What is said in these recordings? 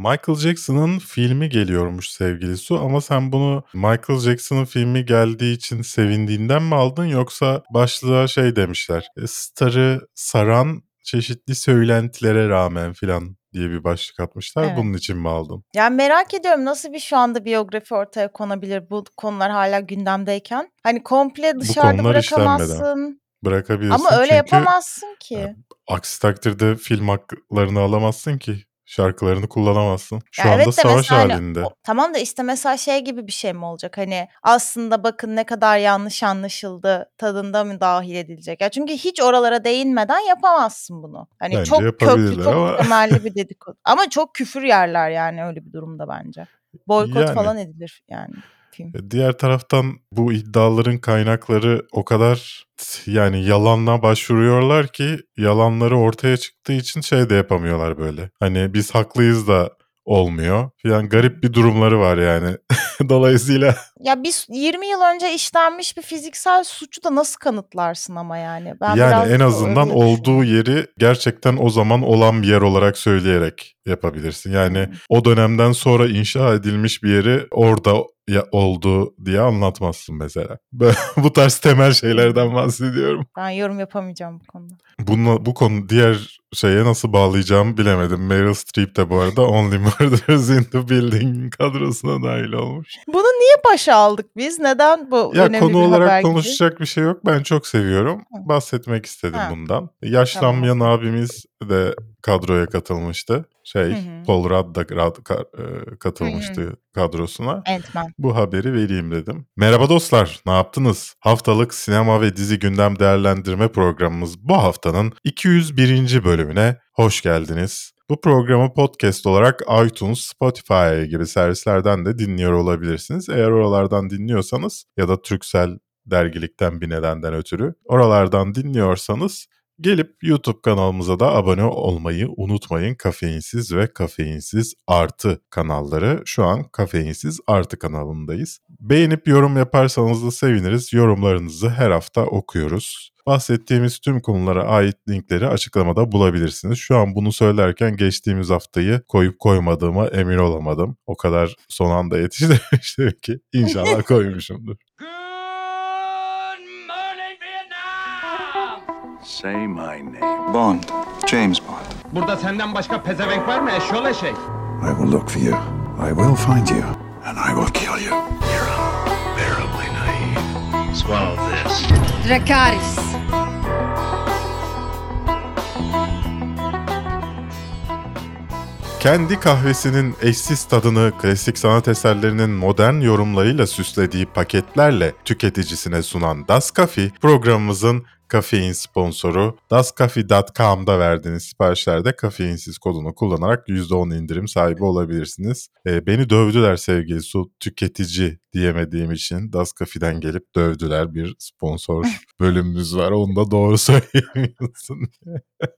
Michael Jackson'ın filmi geliyormuş sevgili Su ama sen bunu Michael Jackson'ın filmi geldiği için sevindiğinden mi aldın yoksa başlığa şey demişler. "E, Star'ı saran çeşitli söylentilere rağmen filan diye bir başlık atmışlar. Evet. Bunun için mi aldın? Yani merak ediyorum nasıl bir şu anda biyografi ortaya konabilir bu konular hala gündemdeyken. Hani komple dışarıda konular işlenmeden. bırakamazsın. Bırakabilirsin Ama öyle çünkü yapamazsın ki. aksi takdirde film haklarını alamazsın ki. Şarkılarını kullanamazsın. Şu Ya anda evet savaş mesela hani halinde. o- tamam da işte mesela şey gibi bir şey mi olacak? Hani aslında bakın ne kadar yanlış anlaşıldı tadında mı dahil edilecek? Ya çünkü hiç oralara değinmeden yapamazsın bunu. Hani Bence çok köklü, çok ama- temelli bir dedikodu. Ama çok küfür yerler yani öyle bir durumda bence. Boykot Yani. falan edilir yani film. E, Diğer taraftan bu iddiaların kaynakları o kadar yani yalanla başvuruyorlar ki yalanları ortaya çıktığı için şey de yapamıyorlar böyle. Hani biz haklıyız da olmuyor. Yani garip bir durumları var yani. Dolayısıyla Ya biz 20 yıl önce işlenmiş bir fiziksel suçu da nasıl kanıtlarsın ama yani? Ben yani en da azından olduğu yeri gerçekten o zaman olan bir yer olarak söyleyerek yapabilirsin. Yani Hmm. o dönemden sonra inşa edilmiş bir yeri orada ya oldu diye anlatmazsın mesela. Bu tarz temel şeylerden bahsediyorum. Ben yorum yapamayacağım bu konuda. Bununla, bu konu diğer şeye nasıl bağlayacağımı bilemedim. Meryl Streep de bu arada Only Murders in the Building kadrosuna dahil olmuş. Bunu niye başa aldık biz? Neden bu Ya önemli konu bir haber olarak gibi? konuşacak bir şey yok. Ben çok seviyorum. Bahsetmek istedim Ha. bundan. Yaşlanmayan abimiz de kadroya katılmıştı. Şey Hı hı. Paul Rudd da Rudd ka- e, katılmıştı kadrosuna. Ant-Man. Bu haberi vereyim dedim. Merhaba dostlar, ne yaptınız? Haftalık sinema ve dizi gündem değerlendirme programımız bu haftanın 201. bölümüne hoş geldiniz. Bu programı podcast olarak iTunes, Spotify gibi servislerden de dinliyor olabilirsiniz. Eğer oralardan dinliyorsanız ya da Türksel dergilikten bir nedenden ötürü oralardan dinliyorsanız Gelip YouTube kanalımıza da abone olmayı unutmayın. Kafeinsiz ve kafeinsiz artı kanalları. Şu an kafeinsiz artı kanalındayız. Beğenip yorum yaparsanız da seviniriz. Yorumlarınızı her hafta okuyoruz. Bahsettiğimiz tüm konulara ait linkleri açıklamada bulabilirsiniz. Şu an bunu söylerken geçtiğimiz haftayı koyup koymadığıma emin olamadım. O kadar son anda yetiştirmiştim ki inşallah koymuşumdur. Say my name. Bond. James Bond. Burada senden başka pezevenk var mı eşyol eşek? I will look for you. I will find you. And I will kill you. Terribly naive. Swallow this. Dracarys. Kendi kahvesinin eşsiz tadını klasik sanat eserlerinin modern yorumlarıyla süslediği paketlerle tüketicisine sunan Das Coffee programımızın kafein sponsoru. DasCoffee.com'da verdiğiniz siparişlerde kafeinsiz kodunu kullanarak %10 indirim sahibi olabilirsiniz. Ee, beni dövdüler sevgili su tüketici diyemediğim için Das Coffee'den gelip dövdüler bir sponsor bölümümüz var. Onu da doğru söyleyemiyorsun.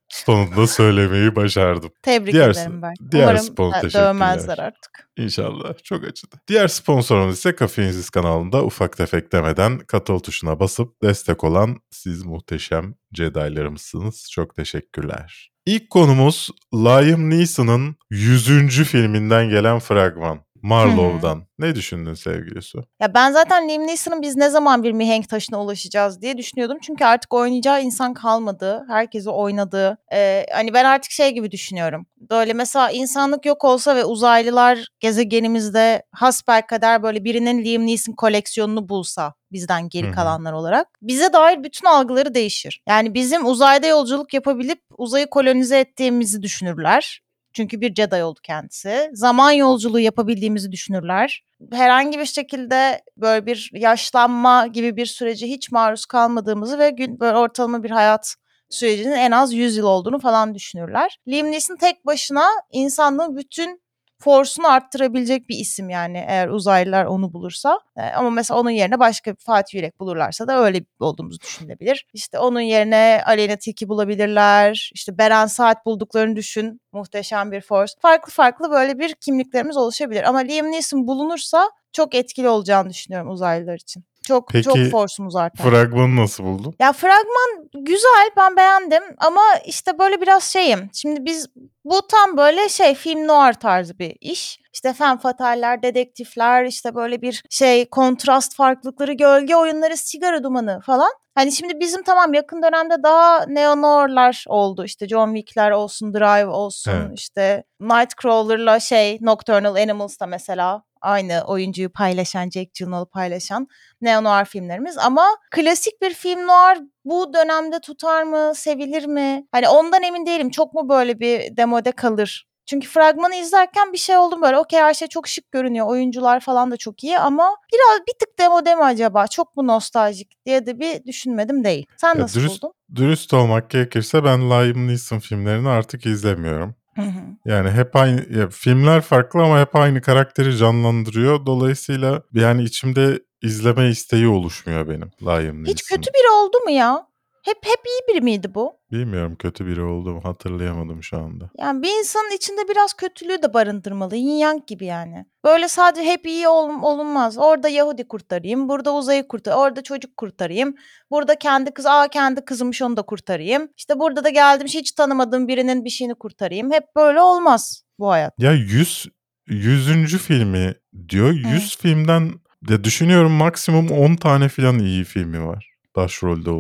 Sonunda söylemeyi başardım. Tebrik Diğer- ederim ben. diğer Umarım teşekkürler. dövmezler artık. İnşallah. Çok acıdı. Diğer sponsorumuz ise Kafeinsiz kanalında ufak tefek demeden katıl tuşuna basıp destek olan siz muhteşem Jedi'larımsınız. Çok teşekkürler. İlk konumuz Liam Neeson'ın 100. filminden gelen fragman. Marlow'dan. Ne düşündün sevgili Su? Ya ben zaten Liam Neeson'ın biz ne zaman bir mihenk taşına ulaşacağız diye düşünüyordum. Çünkü artık oynayacağı insan kalmadı. Herkesi oynadı. Ee, hani ben artık şey gibi düşünüyorum. Böyle mesela insanlık yok olsa ve uzaylılar gezegenimizde hasbelkader böyle birinin Liam Neeson koleksiyonunu bulsa bizden geri kalanlar olarak bize dair bütün algıları değişir. Yani bizim uzayda yolculuk yapabilip uzayı kolonize ettiğimizi düşünürler. Çünkü bir Jedi oldu kendisi. Zaman yolculuğu yapabildiğimizi düşünürler. Herhangi bir şekilde böyle bir yaşlanma gibi bir sürece hiç maruz kalmadığımızı ve gün böyle ortalama bir hayat sürecinin en az 100 yıl olduğunu falan düşünürler. Liam Neeson tek başına insanlığın bütün forsunu arttırabilecek bir isim yani eğer uzaylılar onu bulursa. E, ama mesela onun yerine başka bir Fatih Yürek bulurlarsa da öyle olduğumuzu düşünülebilir. İşte onun yerine Aleyna Tilki bulabilirler. İşte Beren Saat bulduklarını düşün. Muhteşem bir force. Farklı farklı böyle bir kimliklerimiz oluşabilir. Ama Liam Neeson bulunursa çok etkili olacağını düşünüyorum uzaylılar için. Çok Peki, çok forsumuz artar. Fragmanı nasıl buldun? Ya fragman güzel ben beğendim ama işte böyle biraz şeyim. Şimdi biz bu tam böyle şey film noir tarzı bir iş. İşte femme fatale'ler, dedektifler, işte böyle bir şey kontrast farklılıkları, gölge oyunları, sigara dumanı falan. Hani şimdi bizim tamam yakın dönemde daha neo-noir'lar oldu. İşte John Wick'ler olsun, Drive olsun, Evet. işte Nightcrawler'la şey Nocturnal Animals'ta mesela aynı oyuncuyu paylaşan, Jack Gyllenhaal'ı paylaşan neo-noir filmlerimiz ama klasik bir film noir bu dönemde tutar mı, sevilir mi? Hani ondan emin değilim. Çok mu böyle bir demode kalır? Çünkü fragmanı izlerken bir şey oldum böyle okey her şey çok şık görünüyor. Oyuncular falan da çok iyi ama biraz bir tık demode mi acaba? Çok mu nostaljik diye de bir düşünmedim değil. Sen Ya nasıl dürüst- buldun? Dürüst olmak gerekirse ben Liam Neeson filmlerini artık izlemiyorum. Hı hı. Yani hep aynı ya filmler farklı ama hep aynı karakteri canlandırıyor. Dolayısıyla yani içimde izleme isteği oluşmuyor benim Liam Neeson. Hiç kötü biri oldu mu ya? Hep hep iyi biri miydi bu? Bilmiyorum kötü biri oldu mu hatırlayamadım şu anda. Yani bir insanın içinde biraz kötülüğü de barındırmalı. Yin yang gibi yani. Böyle sadece hep iyi ol- olunmaz. Orada Yahudi kurtarayım, burada uzayı kurtar, orada çocuk kurtarayım. Burada kendi kız, aa kendi kızımmış onu da kurtarayım. İşte burada da geldim hiç tanımadığım birinin bir şeyini kurtarayım. Hep böyle olmaz bu hayat. Ya 100 100. filmi diyor. 100 filmden ya düşünüyorum maksimum 10 tane falan iyi filmi var. Başrolde.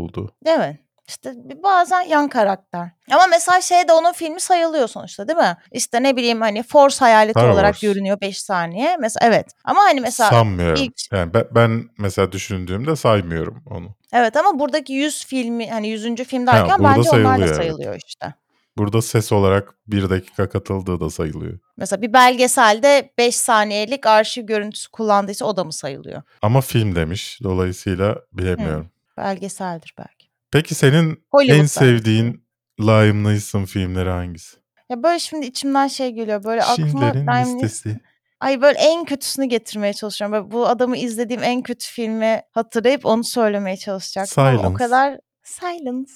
Değil mi? İşte bazen yan karakter. Ama mesela şey de onun filmi sayılıyor sonuçta değil mi? İşte ne bileyim hani Force hayaleti Star olarak Wars. görünüyor 5 saniye. Mesela evet. Ama hani mesela Sanmıyorum. ilk- Yani ben, ben mesela düşündüğümde saymıyorum onu. Evet ama buradaki 100 filmi hani 100. film derken burada bence onlar da sayılıyor, evet. işte. Burada ses olarak bir dakika katıldığı da sayılıyor. Mesela bir belgeselde 5 saniyelik arşiv görüntüsü kullandıysa o da mı sayılıyor? Ama film demiş. Dolayısıyla bilemiyorum. Belgeseldir belki. Peki senin Hollywood en sevdiğin Liam Neeson filmleri hangisi? Ya böyle şimdi içimden şey geliyor böyle aklıma Schindler'in Liam listesi. Ay böyle en kötüsünü getirmeye çalışıyorum. Böyle bu adamı izlediğim en kötü filmi hatırlayıp onu söylemeye çalışacaktım. Ama o Silence. kadar Silence.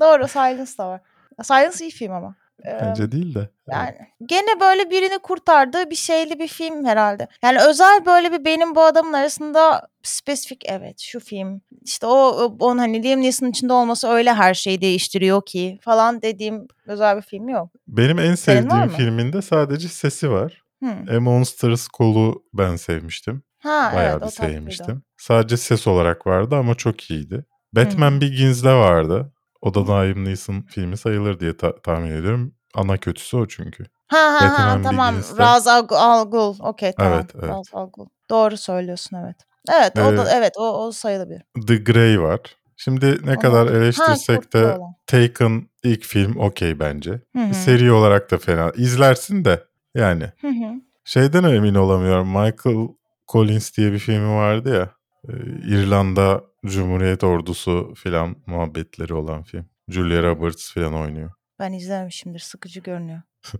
Doğru Silence da var. Silence iyi film ama. Bence değil de. Yani gene böyle birini kurtardığı bir şeyli bir film herhalde. Yani özel böyle bir benim bu adamın arasında spesifik evet şu film. İşte o o- onun hani Liam Neeson'ın içinde olması öyle her şeyi değiştiriyor ki falan dediğim özel bir film yok. Benim en sevdiğim filminde sadece sesi var. Hı. A Monster's Call'u ben sevmiştim. Ha Bayağı evet bir tatlıydı. sevmiştim. Sadece ses olarak vardı ama çok iyiydi. Batman Begins'de vardı. O da Liam Neeson filmi sayılır diye ta- tahmin ediyorum. Ana kötüsü o çünkü. Ha ha ha tamam. Raz Al, Al Ghul. Okey tamam. Evet, evet. Raz Al Ghul. Doğru söylüyorsun evet. Evet o da Ee, evet o, o sayılabilir. The Grey var. Şimdi ne Aha. kadar Ha, eleştirsek kurtlu de olan. Taken ilk film okey bence. Hı hı. Seri olarak da fena. İzlersin de yani. Hı hı. Şeyden emin olamıyorum. Michael Collins diye bir filmi vardı ya. e, İrlanda Cumhuriyet Ordusu filan muhabbetleri olan film. Julia Roberts filan oynuyor. Ben izlememişimdir. Sıkıcı görünüyor.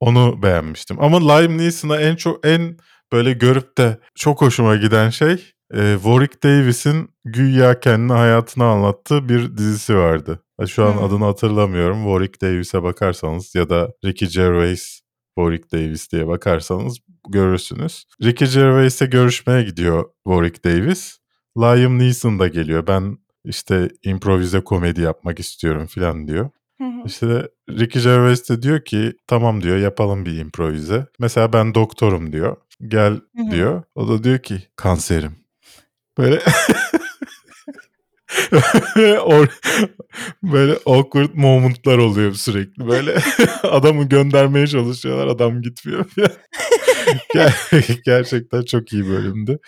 Onu beğenmiştim. Ama Liam Neeson'a en çok en böyle görüp de çok hoşuma giden şey e, Warwick Davis'in güya kendi hayatını anlattığı bir dizisi vardı. Ha, Şu an Hmm. adını hatırlamıyorum. Warwick Davis'e bakarsanız ya da Ricky Gervais Warwick Davis diye bakarsanız görürsünüz. Ricky Gervais'e görüşmeye gidiyor Warwick Davis. Liam Neeson da geliyor. Ben işte improvize komedi yapmak istiyorum filan diyor. İşte Ricky Gervais de diyor ki tamam diyor yapalım bir improvize. Mesela ben doktorum diyor. Gel diyor. O da diyor ki kanserim. Böyle böyle awkward momentlar oluyor sürekli. Böyle adamı göndermeye çalışıyorlar. Adam gitmiyor. Ger- Gerçekten çok iyi bölümdü.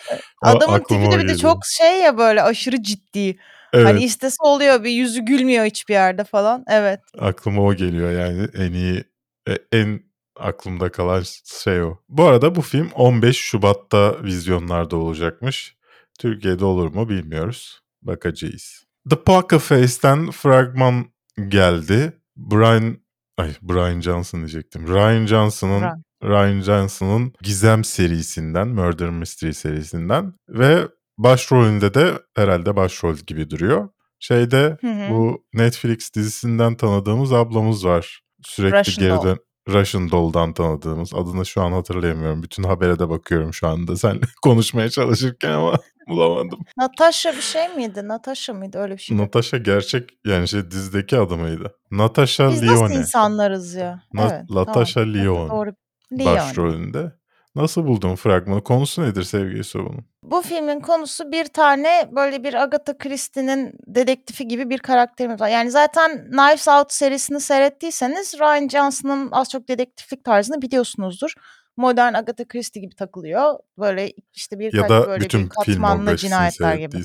Adamın tipi de bir de çok şey ya böyle aşırı ciddi. Evet. Hani istese oluyor bir yüzü gülmüyor hiçbir yerde falan. Evet. Aklıma o geliyor yani en iyi e, en aklımda kalan şey o. Bu arada bu film 15 Şubat'ta vizyonlarda olacakmış. Türkiye'de olur mu bilmiyoruz. Bakacağız. The Poker Face'ten fragman geldi. Brian ay Brian Johnson diyecektim. Ryan Johnson'ın Ryan. Johnson'ın Gizem serisinden, Murder Mystery serisinden ve başrolünde de herhalde başrol gibi duruyor. Şeyde Hı hı. bu Netflix dizisinden tanıdığımız ablamız var. Sürekli Russian geri Doll. Russian Doll'dan tanıdığımız. Adını şu an hatırlayamıyorum. Bütün habere de bakıyorum şu anda seninle konuşmaya çalışırken ama Bulamadım. Natasha bir şey miydi? Natasha mıydı? Öyle bir şey. Natasha gerçek yani şey dizideki adı mıydı? Natasha Biz nasıl Lyonne. insanlarız ya? Na- evet. Latasha tamam. Lyon. Doğru. Başrolünde. Nasıl buldun fragmanı? Konusu nedir sevgili bunun? Bu filmin konusu bir tane böyle bir Agatha Christie'nin dedektifi gibi bir karakterimiz var. Yani zaten Knives Out serisini seyrettiyseniz Ryan Johnson'ın az çok dedektiflik tarzını biliyorsunuzdur. Modern Agatha Christie gibi takılıyor. Böyle işte bir Ya da böyle bütün bir katmanlı filmografisini cinayetler gibi.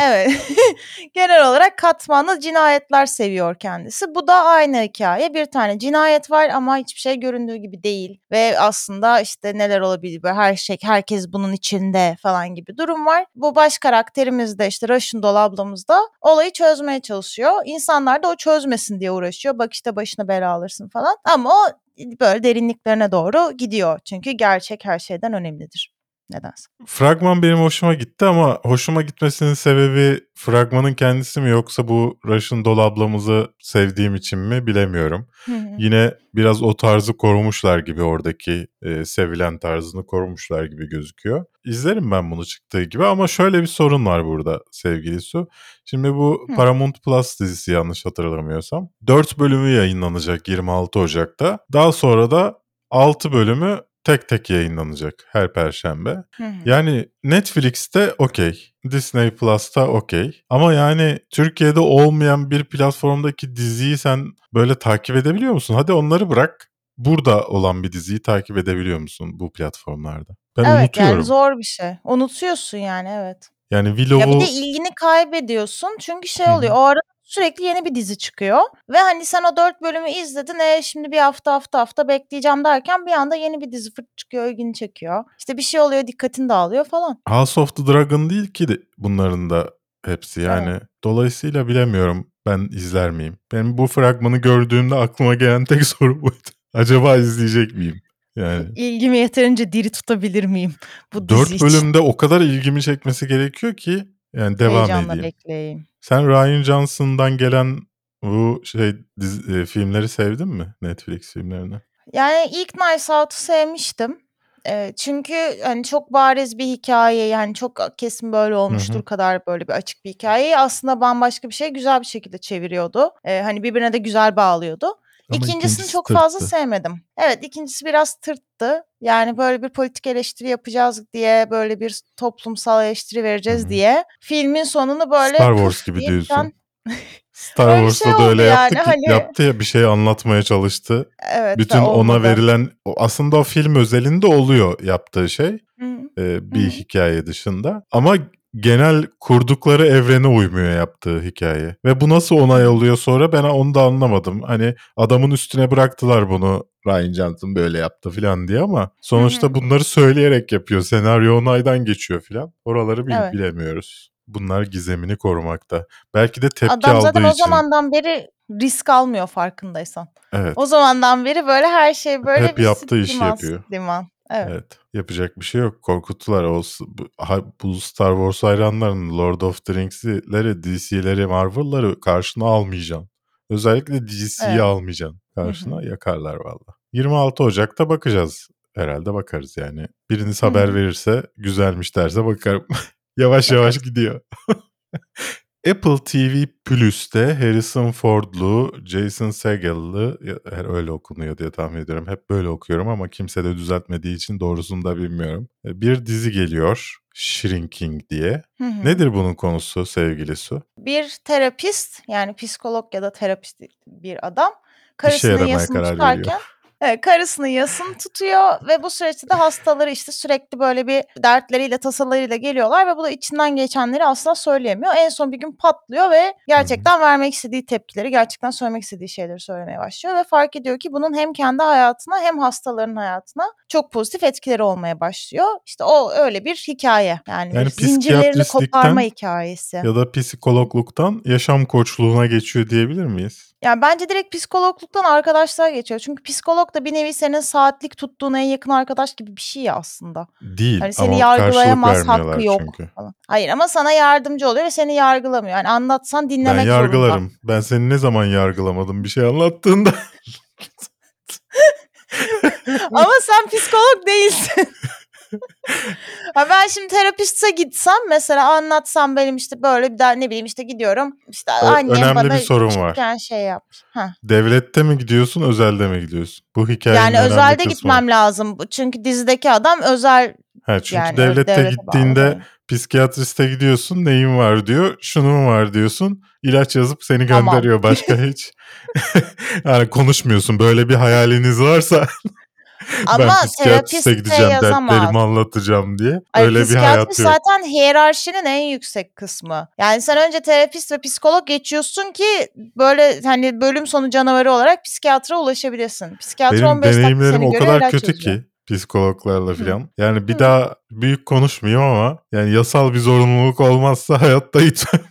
Evet. Genel olarak katmanlı cinayetler seviyor kendisi. Bu da aynı hikaye. Bir tane cinayet var ama hiçbir şey göründüğü gibi değil. Ve aslında işte neler olabilir her şey herkes bunun içinde falan gibi durum var. Bu baş karakterimiz de işte Russian Doll ablamız da olayı çözmeye çalışıyor. İnsanlar da o çözmesin diye uğraşıyor. Bak işte başına bela alırsın falan. Ama o böyle derinliklerine doğru gidiyor. Çünkü gerçek her şeyden önemlidir. Nedense. Fragman benim hoşuma gitti ama hoşuma gitmesinin sebebi fragmanın kendisi mi yoksa bu Russian Doll ablamızı sevdiğim için mi bilemiyorum. Yine biraz o tarzı korumuşlar gibi oradaki e, sevilen tarzını korumuşlar gibi gözüküyor. İzlerim ben bunu çıktığı gibi ama şöyle bir sorun var burada sevgili Su. Şimdi bu Hı. Paramount Plus dizisi yanlış hatırlamıyorsam 4 bölümü yayınlanacak 26 Ocak'ta. Daha sonra da 6 bölümü tek tek yayınlanacak her perşembe. Hı hı. Yani Netflix'te okey. Disney Plus'ta okey. Ama yani Türkiye'de olmayan bir platformdaki diziyi sen böyle takip edebiliyor musun? Hadi onları bırak. Burada olan bir diziyi takip edebiliyor musun bu platformlarda? Ben evet unutuyorum. yani zor bir şey. Unutuyorsun yani evet. Yani Ya Willow'u bir de ilgini kaybediyorsun çünkü şey oluyor o arada sürekli yeni bir dizi çıkıyor ve hani sen o dört bölümü izledin e şimdi bir hafta hafta hafta bekleyeceğim derken bir anda yeni bir dizi fırt çıkıyor ilgini çekiyor. İşte bir şey oluyor dikkatin dağılıyor falan. House of the Dragon değil ki de bunların da hepsi yani. Dolayısıyla bilemiyorum ben izler miyim? Benim bu fragmanı gördüğümde aklıma gelen tek soru buydu. Acaba izleyecek miyim? Yani İlgimi yeterince diri tutabilir miyim bu dizi Dört için? bölümde o kadar ilgimi çekmesi gerekiyor ki yani devam Heyecanla edeyim. bekleyeyim. Sen Ryan Johnson'dan gelen bu şey dizi- e, filmleri sevdin mi? Netflix filmlerini. Yani ilk Knives Out'u sevmiştim. Eee, çünkü hani çok bariz bir hikaye yani çok kesin böyle olmuştur kadar böyle bir açık bir hikayeyi aslında bambaşka bir şey güzel bir şekilde çeviriyordu. Eee, hani birbirine de güzel bağlıyordu. Ama İkincisini ikincisi çok fazla tırttı. sevmedim. Evet ikincisi biraz tırttı. Yani böyle bir politik eleştiri yapacağız diye böyle bir toplumsal eleştiri vereceğiz Hı hı. diye filmin sonunu böyle Star Wars gibi diyorsun. biten- Star Wars'ta şey da öyle yaptı yani, ki, hani- yaptı ya bir şey anlatmaya çalıştı. Evet ve Bütün ona verilen aslında o film özelinde oluyor yaptığı şey Hı. e, bir Hı hı. hikaye dışında. Ama genel kurdukları evrene uymuyor yaptığı hikaye. Ve bu nasıl onay oluyor sonra ben onu da anlamadım. Hani adamın üstüne bıraktılar bunu Ryan Johnson böyle yaptı falan diye ama sonuçta bunları söyleyerek yapıyor. Senaryo onaydan geçiyor falan. Oraları bil- Evet. bilemiyoruz. Bunlar gizemini korumakta. Belki de tepki Adam aldığı zaten o için. zamandan beri risk almıyor farkındaysan. Evet. O zamandan beri böyle her şey böyle Hep bir yaptığı işi liman, yapıyor. liman. Evet. Evet. Yapacak bir şey yok. Korkuttular. O, bu- ha- bu Star Wars hayranlarının Lord of the Rings'leri, DC'leri, Marvel'ları karşına almayacaksın. Özellikle DC'yi Evet. almayacaksın. Karşına yakarlar valla. 26 Ocak'ta bakacağız. Herhalde bakarız yani. Biriniz Hı haber hı. verirse güzelmiş derse bakarım. yavaş yavaş gidiyor. Apple TV Plus'te Harrison Ford'lu, Jason Segel'lı, öyle okunuyor diye tahmin ediyorum. Hep böyle okuyorum ama kimse de düzeltmediği için doğrusunu da bilmiyorum. E, Bir dizi geliyor, Shrinking diye. Hı hı. Nedir bunun konusu sevgili Su? Bir terapist yani psikolog ya da terapist bir adam karısının yasını tutarken veriyor. Evet, karısının yasını tutuyor ve bu süreçte de hastaları işte sürekli böyle bir dertleriyle tasalarıyla geliyorlar ve bu da içinden geçenleri asla söyleyemiyor. En son bir gün patlıyor ve gerçekten vermek istediği tepkileri, gerçekten söylemek istediği şeyleri söylemeye başlıyor ve fark ediyor ki bunun hem kendi hayatına hem hastaların hayatına çok pozitif etkileri olmaya başlıyor. İşte o öyle bir hikaye. Yani, Yani bir zincirlerini koparma hikayesi. Ya da psikologluktan yaşam koçluğuna geçiyor diyebilir miyiz? Yani bence direkt psikologluktan arkadaşlığa geçiyor. Çünkü psikolog da bir nevi senin saatlik tuttuğun en yakın arkadaş gibi bir şey ya aslında. Değil Hani seni ama yargılayamaz, hakkı yok çünkü. falan. Hayır ama sana yardımcı oluyor ve seni yargılamıyor. Yani anlatsan Ben dinlemek yargılarım. zorunda. Ben seni ne zaman yargılamadım bir şey anlattığında. ama sen psikolog değilsin. Ben şimdi terapiste gitsem mesela anlatsam benim işte böyle bir daha ne bileyim işte gidiyorum işte Ö- annem önemli bana bir sorun var. şey yapmış. Ha. Devlette mi gidiyorsun, özelde mi gidiyorsun? Bu hikayenin Yani özelde gitmem lazım. Çünkü dizideki adam özel Ha, çünkü yani devlette devlete bağlı gittiğinde değil. psikiyatriste gidiyorsun, neyin var diyor, şunu mu var diyorsun, ilaç yazıp seni Tamam. gönderiyor başka hiç. yani konuşmuyorsun. Böyle bir hayaliniz varsa Ama ben psikiyatriste gideceğim, yazamaz. dertlerimi anlatacağım diye. Ay, Öyle bir hayat yok. zaten hiyerarşinin en yüksek kısmı. Yani sen önce terapist ve psikolog geçiyorsun ki böyle hani bölüm sonu canavarı olarak psikiyatra ulaşabilirsin. Psikiyatri Benim 15 dakika deneyimlerim seni o kadar kötü yazıyor. ki psikologlarla falan. Yani bir Hı. daha büyük konuşmayayım ama yani yasal bir zorunluluk olmazsa hayatta gitmem.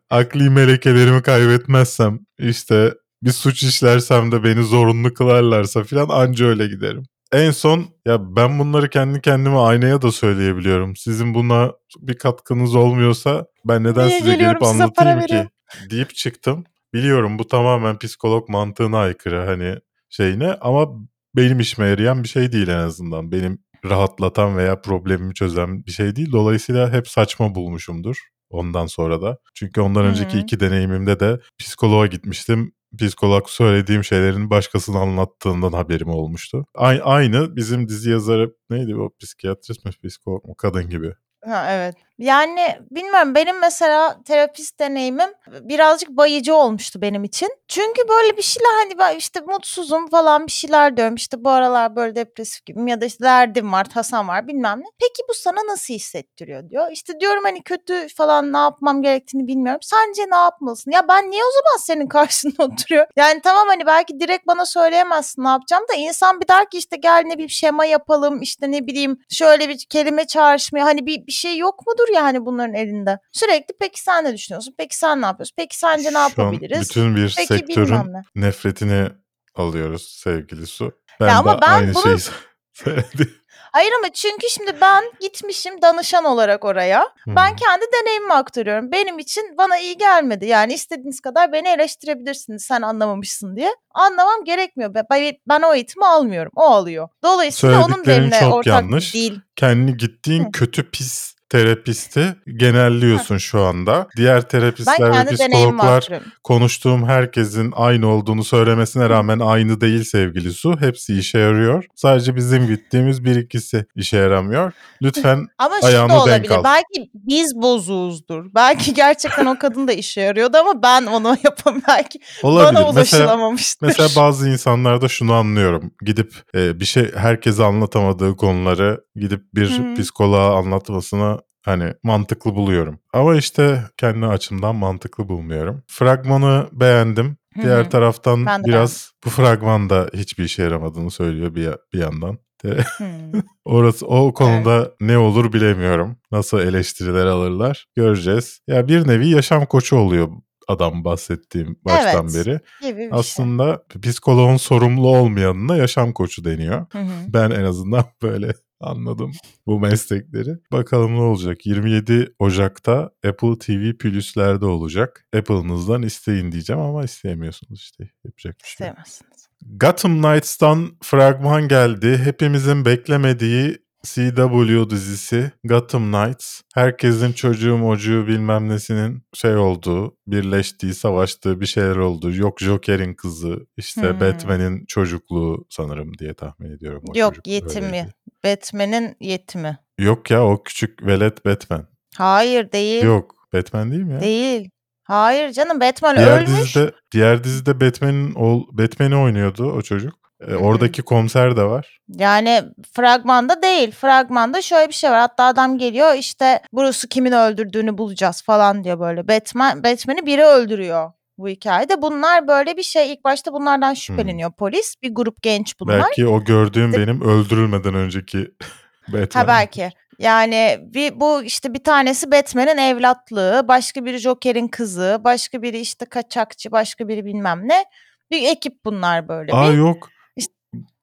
Akli melekelerimi kaybetmezsem işte bir suç işlersem de beni zorunlu kılarlarsa falan anca öyle giderim. En son ya ben bunları kendi kendime aynaya da söyleyebiliyorum. Sizin buna bir katkınız olmuyorsa ben neden Niye size gelip size anlatayım ki veriyorum? deyip çıktım. Biliyorum bu tamamen psikolog mantığına aykırı hani şeyine ama benim işime yarayan bir şey değil en azından. Benim rahatlatan veya problemimi çözen bir şey değil. Dolayısıyla hep saçma bulmuşumdur ondan sonra da. Çünkü ondan önceki Hı. iki deneyimimde de psikoloğa gitmiştim. Psikolog söylediğim şeylerin başkasına anlattığından haberim olmuştu. A- aynı bizim dizi yazarı neydi o psikiyatrist mi psikolog mu kadın gibi. Ha, evet. Yani bilmiyorum benim mesela terapist deneyimim birazcık bayıcı olmuştu benim için. Çünkü böyle bir şeyler hani ben işte mutsuzum falan bir şeyler diyorum. İşte bu aralar böyle depresif gibiyim ya da işte derdim var, tasam var bilmem ne. Peki bu sana nasıl hissettiriyor diyor. İşte diyorum hani kötü falan ne yapmam gerektiğini bilmiyorum. Sence ne yapmalısın? Ya ben niye o zaman senin karşında oturuyor? Yani tamam hani belki direkt bana söyleyemezsin ne yapacağım da insan bir der ki işte gel ne bir şema yapalım işte ne bileyim şöyle bir kelime çağrışmaya hani bir, bir şey yok mudur yani bunların elinde? Sürekli peki sen ne düşünüyorsun? Peki sen ne yapıyorsun? Peki sence ne Şu yapabiliriz? bütün bir Peki sektörün ne. nefretini alıyoruz sevgili Su. Ben Ya ama ben aynı bunu- şeyi. Hayır ama çünkü şimdi ben gitmişim danışan olarak oraya. Ben kendi deneyimimi aktarıyorum. Benim için bana iyi gelmedi. Yani istediğiniz kadar beni eleştirebilirsiniz sen anlamamışsın diye. Anlamam gerekmiyor. Ben, o eğitimi almıyorum. O alıyor. Dolayısıyla onun benimle çok ortak yanlış. değil. Kendi gittiğin Hı. kötü pis terapisti genelliyorsun şu anda. Diğer terapistler ve psikologlar konuştuğum herkesin aynı olduğunu söylemesine rağmen aynı değil sevgili Su. Hepsi işe yarıyor. Sadece bizim gittiğimiz bir ikisi işe yaramıyor. Lütfen Ama şu Ayağını da denk olabilir. al. Belki biz bozuğuzdur. Belki gerçekten o kadın da işe yarıyordu ama ben onu yapam belki olabilir. bana Mesela ulaşılamamıştır. Mesela bazı insanlarda şunu anlıyorum. Gidip e, bir şey herkese anlatamadığı konuları gidip bir Hı. psikoloğa hani mantıklı buluyorum. Ama işte kendi açımdan mantıklı bulmuyorum. Fragmanı beğendim. Diğer hı. taraftan Ben biraz bu fragmanda hiçbir işe yaramadığını söylüyor bir, bir yandan. Hmm. Orası o konuda ne olur bilemiyorum. Nasıl eleştiriler alırlar göreceğiz. Ya bir nevi yaşam koçu oluyor adam bahsettiğim baştan Evet. beri. gibi şey. Aslında psikoloğun sorumlu olmayanına yaşam koçu deniyor. Hı hı. Ben en azından böyle anladım bu meslekleri. Bakalım ne olacak? 27 Ocak'ta Apple TV Plus'lerde olacak. Apple'ınızdan isteyin diyeceğim ama isteyemiyorsunuz işte. Yapacak bir şey yok. İstemezsiniz. Gotham Knights'tan fragman geldi. Hepimizin beklemediği CW dizisi Gotham Knights. Herkesin çocuğu mocuğu bilmem nesinin şey olduğu, birleştiği, savaştığı bir şeyler olduğu. Yok Joker'in kızı, işte Hmm. Batman'in çocukluğu sanırım diye tahmin ediyorum. o Yok yetimi. Batman'in yetimi. Yok ya o küçük velet Batman. Hayır değil. Yok Batman değil mi ya? Değil. Hayır canım Batman Diğer ölmüş. dizide diğer dizide Batman'in ol, Batman'i oynuyordu o çocuk. E, oradaki komiser de var. Yani fragmanda değil. Fragmanda şöyle bir şey var. Hatta adam geliyor işte Bruce'u kimin öldürdüğünü bulacağız falan diyor böyle. Batman Batman'i biri öldürüyor bu hikayede. Bunlar böyle bir şey. İlk başta bunlardan şüpheleniyor polis. Bir grup genç bunlar. Belki o gördüğüm benim öldürülmeden önceki Batman. Ha belki. Yani bir, bu işte bir tanesi Batman'in evlatlığı, başka biri Joker'in kızı, başka biri işte kaçakçı, başka biri bilmem ne. Bir ekip bunlar böyle. Aa bir. yok.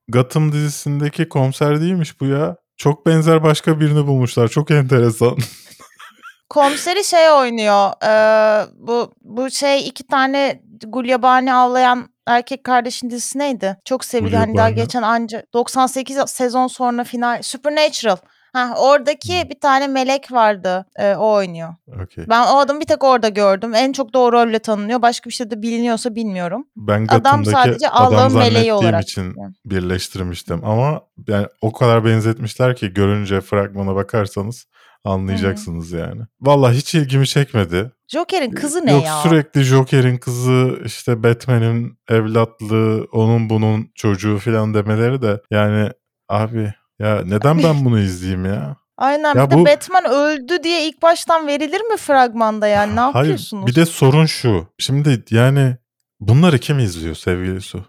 Gotham dizisindeki komiser değilmiş bu ya. Çok benzer başka birini bulmuşlar. Çok enteresan. Komiseri şey oynuyor. eee, bu bu şey iki tane gulyabani avlayan erkek kardeşin dizisi neydi? Çok sevildi. Hani daha geçen anca 98 sezon sonra final Supernatural. Ha oradaki Hmm. bir tane melek vardı. Ee, o oynuyor. Okey. Ben o adamı bir tek orada gördüm. En çok da o rolle tanınıyor. Başka bir şey de biliniyorsa bilmiyorum. Ben Adam sadece Allah'ın meleği olarak için birleştirmiştim. Ama yani o kadar benzetmişler ki görünce fragmana bakarsanız anlayacaksınız yani. Vallahi hiç ilgimi çekmedi. Joker'in kızı ne Yok ya? sürekli Joker'in kızı işte Batman'in evlatlığı onun bunun çocuğu falan demeleri de yani abi ya neden ben bunu izleyeyim ya? Aynen Ya bir de bu- Batman öldü diye ilk baştan verilir mi fragmanda yani? Ne Hayır yapıyorsunuz? bir de sorun şu. Şimdi yani bunları kim izliyor sevgili Su?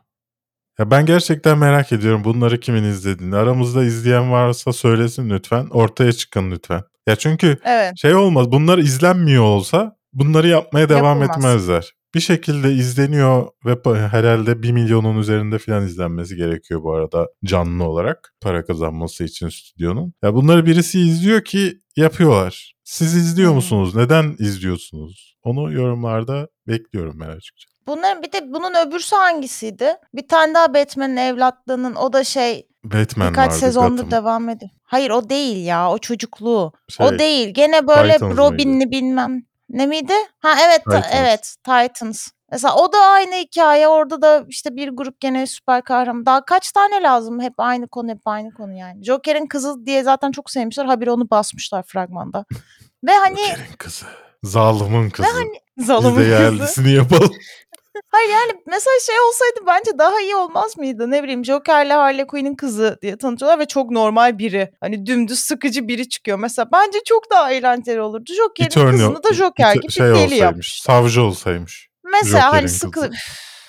Ya ben gerçekten merak ediyorum bunları kimin izlediğini. Aramızda izleyen varsa söylesin lütfen. Ortaya çıkın lütfen. Ya çünkü Evet. şey olmaz bunlar izlenmiyor olsa bunları yapmaya devam Yapılmaz. etmezler. Bir şekilde izleniyor ve herhalde 1 milyonun üzerinde falan izlenmesi gerekiyor bu arada canlı olarak para kazanması için stüdyonun. Ya bunları birisi izliyor ki yapıyorlar. Siz izliyor musunuz? Neden izliyorsunuz? Onu yorumlarda bekliyorum ben açıkçası. Bunların bir de bunun öbürsü hangisiydi? Bir tane daha Batman'in evlatlığının o da şey Batman birkaç vardı sezondur Gotham. devam ediyor. Hayır o değil ya o çocukluğu. Şey, o değil. Gene böyle Robin'li bilmem. Ne miydi? Ha evet ta- Titans. evet Titans. Mesela o da aynı hikaye. Orada da işte bir grup gene süper kahraman. Daha kaç tane lazım? Hep aynı konu, hep aynı konu yani. Joker'in kızı diye zaten çok sevmişler. Habire onu basmışlar fragmanda. Ve hani Joker'in kızı. Zalimin kızı. Biz zalımın de kızı. yerlisini yapalım. Hayır yani mesela şey olsaydı bence daha iyi olmaz mıydı? Ne bileyim Joker'le Harley Quinn'in kızı diye tanıtıyorlar ve çok normal biri. Hani dümdüz sıkıcı biri çıkıyor. Mesela bence çok daha eğlenceli olurdu. Joker'in kızını da Joker gibi şey deli yapmış. Savcı olsaymış. Mesela Joker'in hani sıkı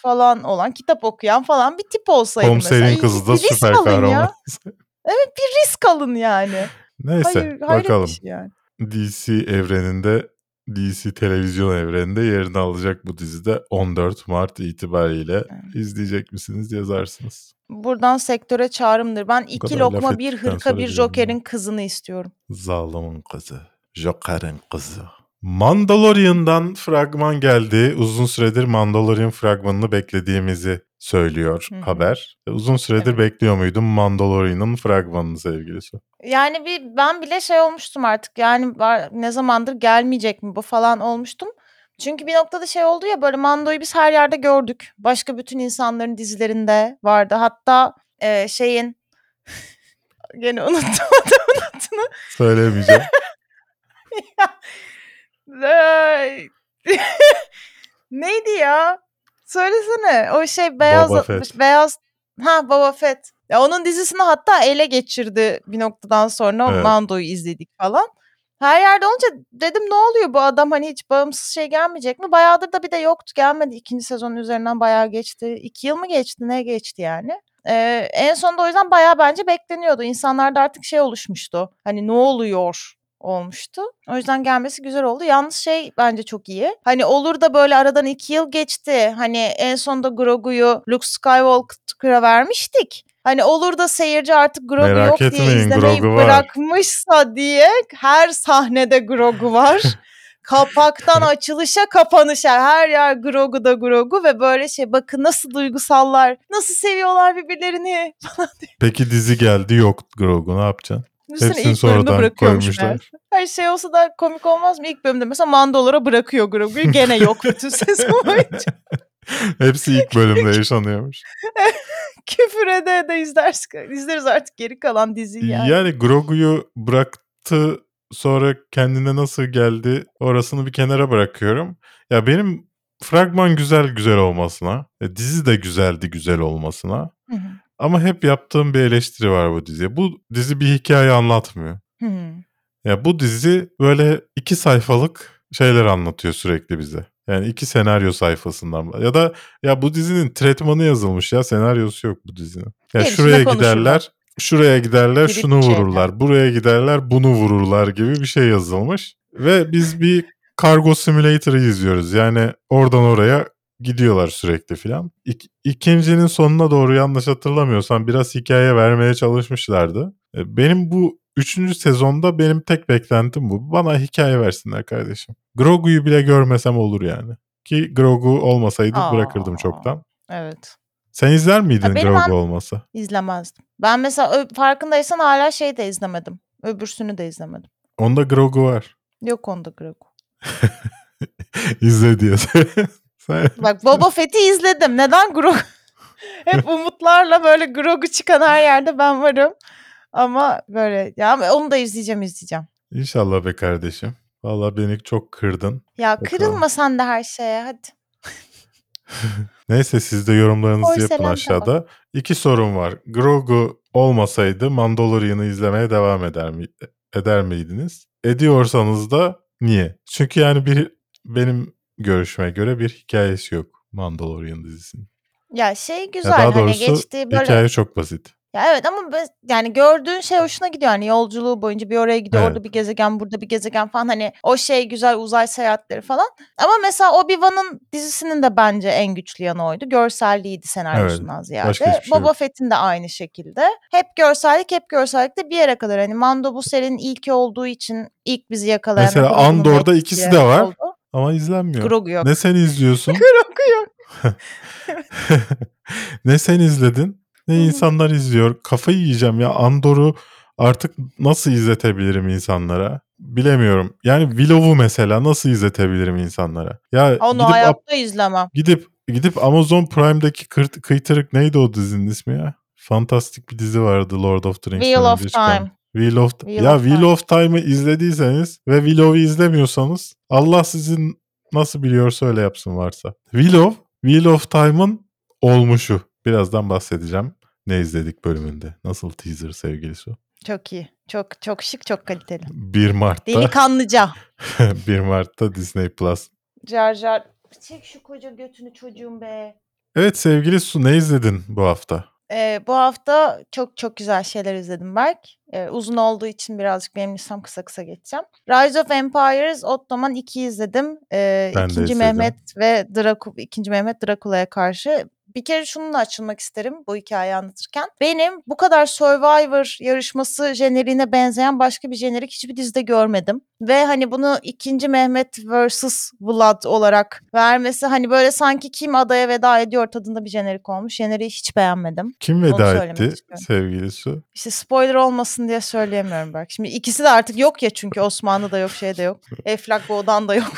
falan olan, kitap okuyan falan bir tip olsaydı Komiserin mesela. kızı da süper kahraman. ya. Bir risk alın yani. Neyse Hayır, bakalım. şey yani. DC evreninde DC televizyon evreninde yerini alacak bu dizide 14 Mart itibariyle izleyecek misiniz yazarsınız. Buradan sektöre çağrımdır. Ben iki lokma bir hırka bir Joker'in kızını istiyorum. Zalimin kızı. Joker'in kızı. Mandalorian'dan fragman geldi. Uzun süredir Mandalorian fragmanını beklediğimizi söylüyor Hı hı. haber. Uzun süredir Evet. bekliyor muydum Mandalorian'ın fragmanını sevgilisi? Yani bir ben bile şey olmuştum artık. Yani var, ne zamandır gelmeyecek mi bu falan olmuştum. Çünkü bir noktada şey oldu ya böyle Mando'yu biz her yerde gördük. Başka bütün insanların dizilerinde vardı. Hatta e, şeyin gene unuttum adını. Söylemeyeceğim. Ay. Neydi ya? Söylesene. O şey beyaz Boba Fett. beyaz ha Boba Fett. Ya onun dizisini hatta ele geçirdi bir noktadan sonra Evet. Mando'yu izledik falan. Her yerde olunca dedim ne oluyor bu adam hani hiç bağımsız şey gelmeyecek mi? Bayağıdır da bir de yoktu gelmedi. ikinci sezonun üzerinden bayağı geçti. İki yıl mı geçti ne geçti yani? Ee, en sonunda o yüzden bayağı bence bekleniyordu. İnsanlarda artık şey oluşmuştu. Hani ne oluyor olmuştu. O yüzden gelmesi güzel oldu. Yalnız şey bence çok iyi. Hani olur da böyle aradan iki yıl geçti. Hani en sonunda Grogu'yu Luke Skywalker'a vermiştik. Hani olur da seyirci artık Grogu Merak yok diye etmeyin, izlemeyi Grogu var. bırakmışsa diye her sahnede Grogu var. Kapaktan açılışa kapanışa her yer Grogu da Grogu ve böyle şey bakın nasıl duygusallar, nasıl seviyorlar birbirlerini. Peki dizi geldi yok Grogu ne yapacaksın? Düşünsene Hepsini ilk bölümde bırakıyormuş meğer. Her şey olsa da komik olmaz mı? İlk bölümde mesela Mandalora bırakıyor Grogu'yu gene yok bütün sezon boyunca. Hepsi ilk bölümde yaşanıyormuş. Küfür ede ede izleriz, izleriz artık geri kalan diziyi yani. Yani Grogu'yu bıraktı sonra kendine nasıl geldi orasını bir kenara bırakıyorum. Ya benim fragman güzel güzel olmasına, e, dizi de güzeldi güzel olmasına Hı hı. Ama hep yaptığım bir eleştiri var bu diziye. Bu dizi bir hikaye anlatmıyor. Ya bu dizi böyle iki sayfalık şeyler anlatıyor sürekli bize. Yani iki senaryo sayfasından. Ya da ya bu dizinin tretmanı yazılmış ya senaryosu yok bu dizinin. Ya Gerisini şuraya konuşurlar. giderler, şuraya giderler, Gidip şunu vururlar. Buraya giderler, bunu vururlar gibi bir şey yazılmış. Ve biz bir Cargo Simulator'ı izliyoruz. Yani oradan oraya gidiyorlar sürekli filan. İkincinin sonuna doğru yanlış hatırlamıyorsam biraz hikaye vermeye çalışmışlardı. E, Benim bu üçüncü sezonda benim tek beklentim bu. Bana hikaye versinler kardeşim. Grogu'yu bile görmesem olur yani. Ki Grogu olmasaydı Aa. bırakırdım çoktan. Evet. Sen izler miydin Ya Grogu an- olmasa? İzlemezdim. Ben mesela farkındaysan hala şey de izlemedim. Öbürsünü de izlemedim. Onda Grogu var. Yok onda Grogu. İzle diye. Bak Boba Fett'i izledim. Neden Grogu? Hep umutlarla böyle Grogu çıkan her yerde ben varım. Ama böyle ya onu da izleyeceğim izleyeceğim. İnşallah be kardeşim. Vallahi beni çok kırdın. Ya Bakalım. kırılma sen de her şeye hadi. Neyse siz de yorumlarınızı yapın Porselen aşağıda. İki sorum var. Grogu olmasaydı Mandalorian'ı izlemeye devam eder mi eder miydiniz? Ediyorsanız da niye? Çünkü yani bir benim görüşüme göre bir hikayesi yok Mandalorian dizisinin. Ya şey Ya güzel daha hani doğrusu geçtiği böyle hikaye çok basit. Ya evet ama yani gördüğün şey hoşuna gidiyor. Hani yolculuğu boyunca bir oraya gidiyor, Evet. orada bir gezegen, burada bir gezegen falan. Hani o şey güzel uzay seyahatleri falan. Ama mesela Obi-Wan'ın dizisinin de bence en güçlü yanı oydu. Görselliğiydi senaryosundan ziyade. başka şey Boba yok. Fett'in de aynı şekilde. Hep görsellik, hep görsellik de bir yere kadar. Hani Mando bu serinin ilki olduğu için ilk bizi yakalayan. Mesela Andor'da ikisi de var. oldu. Ama izlenmiyor. Grogu yok. Ne sen izliyorsun? Grogu yok. ne sen izledin? Ne insanlar izliyor? Kafayı yiyeceğim ya. Andor'u artık nasıl izletebilirim insanlara? Bilemiyorum. Yani Willow'u mesela nasıl izletebilirim insanlara? Ya Onu gidip hayatta izlemem. gidip gidip Amazon Prime'daki kırt- kıytırık neydi o dizinin ismi ya? Fantastik bir dizi vardı Lord of the Rings'ten Wheel of. Time. Wheel of Wheel ya of Wheel of Time'ı izlediyseniz ve Willow'u izlemiyorsanız Allah sizin nasıl biliyorsa öyle yapsın varsa. Willow, Wheel of Time'ın olmuşu. Birazdan bahsedeceğim. Ne izledik bölümünde? Nasıl teaser sevgilisi o? Çok iyi. Çok çok şık, çok kaliteli. 1 Mart'ta Delikanlıca. 1 Mart'ta Disney Plus. Car car. Çek şu koca götünü çocuğum be. Evet sevgili Su ne izledin bu hafta? Ee, bu hafta çok çok güzel şeyler izledim Berk. Ee, uzun olduğu için birazcık benim listem kısa kısa geçeceğim. Rise of Empires, Ottoman 2 izledim. Ee, Ben de izledim. Mehmet ve Draku, ikinci Mehmet Drakula'ya karşı. Bir kere şununla açılmak isterim bu hikayeyi anlatırken. Benim bu kadar Survivor yarışması jeneriğine benzeyen başka bir jenerik hiçbir dizide görmedim. Ve hani bunu ikinci Mehmet vs. Vlad olarak vermesi hani böyle sanki kim adaya veda ediyor tadında bir jenerik olmuş. Jeneriği hiç beğenmedim. Kim veda etti sevgili Su? İşte spoiler olmasın diye söyleyemiyorum bak. Şimdi ikisi de artık yok ya çünkü Osmanlı da yok şey de yok. Eflak Boğdan da yok.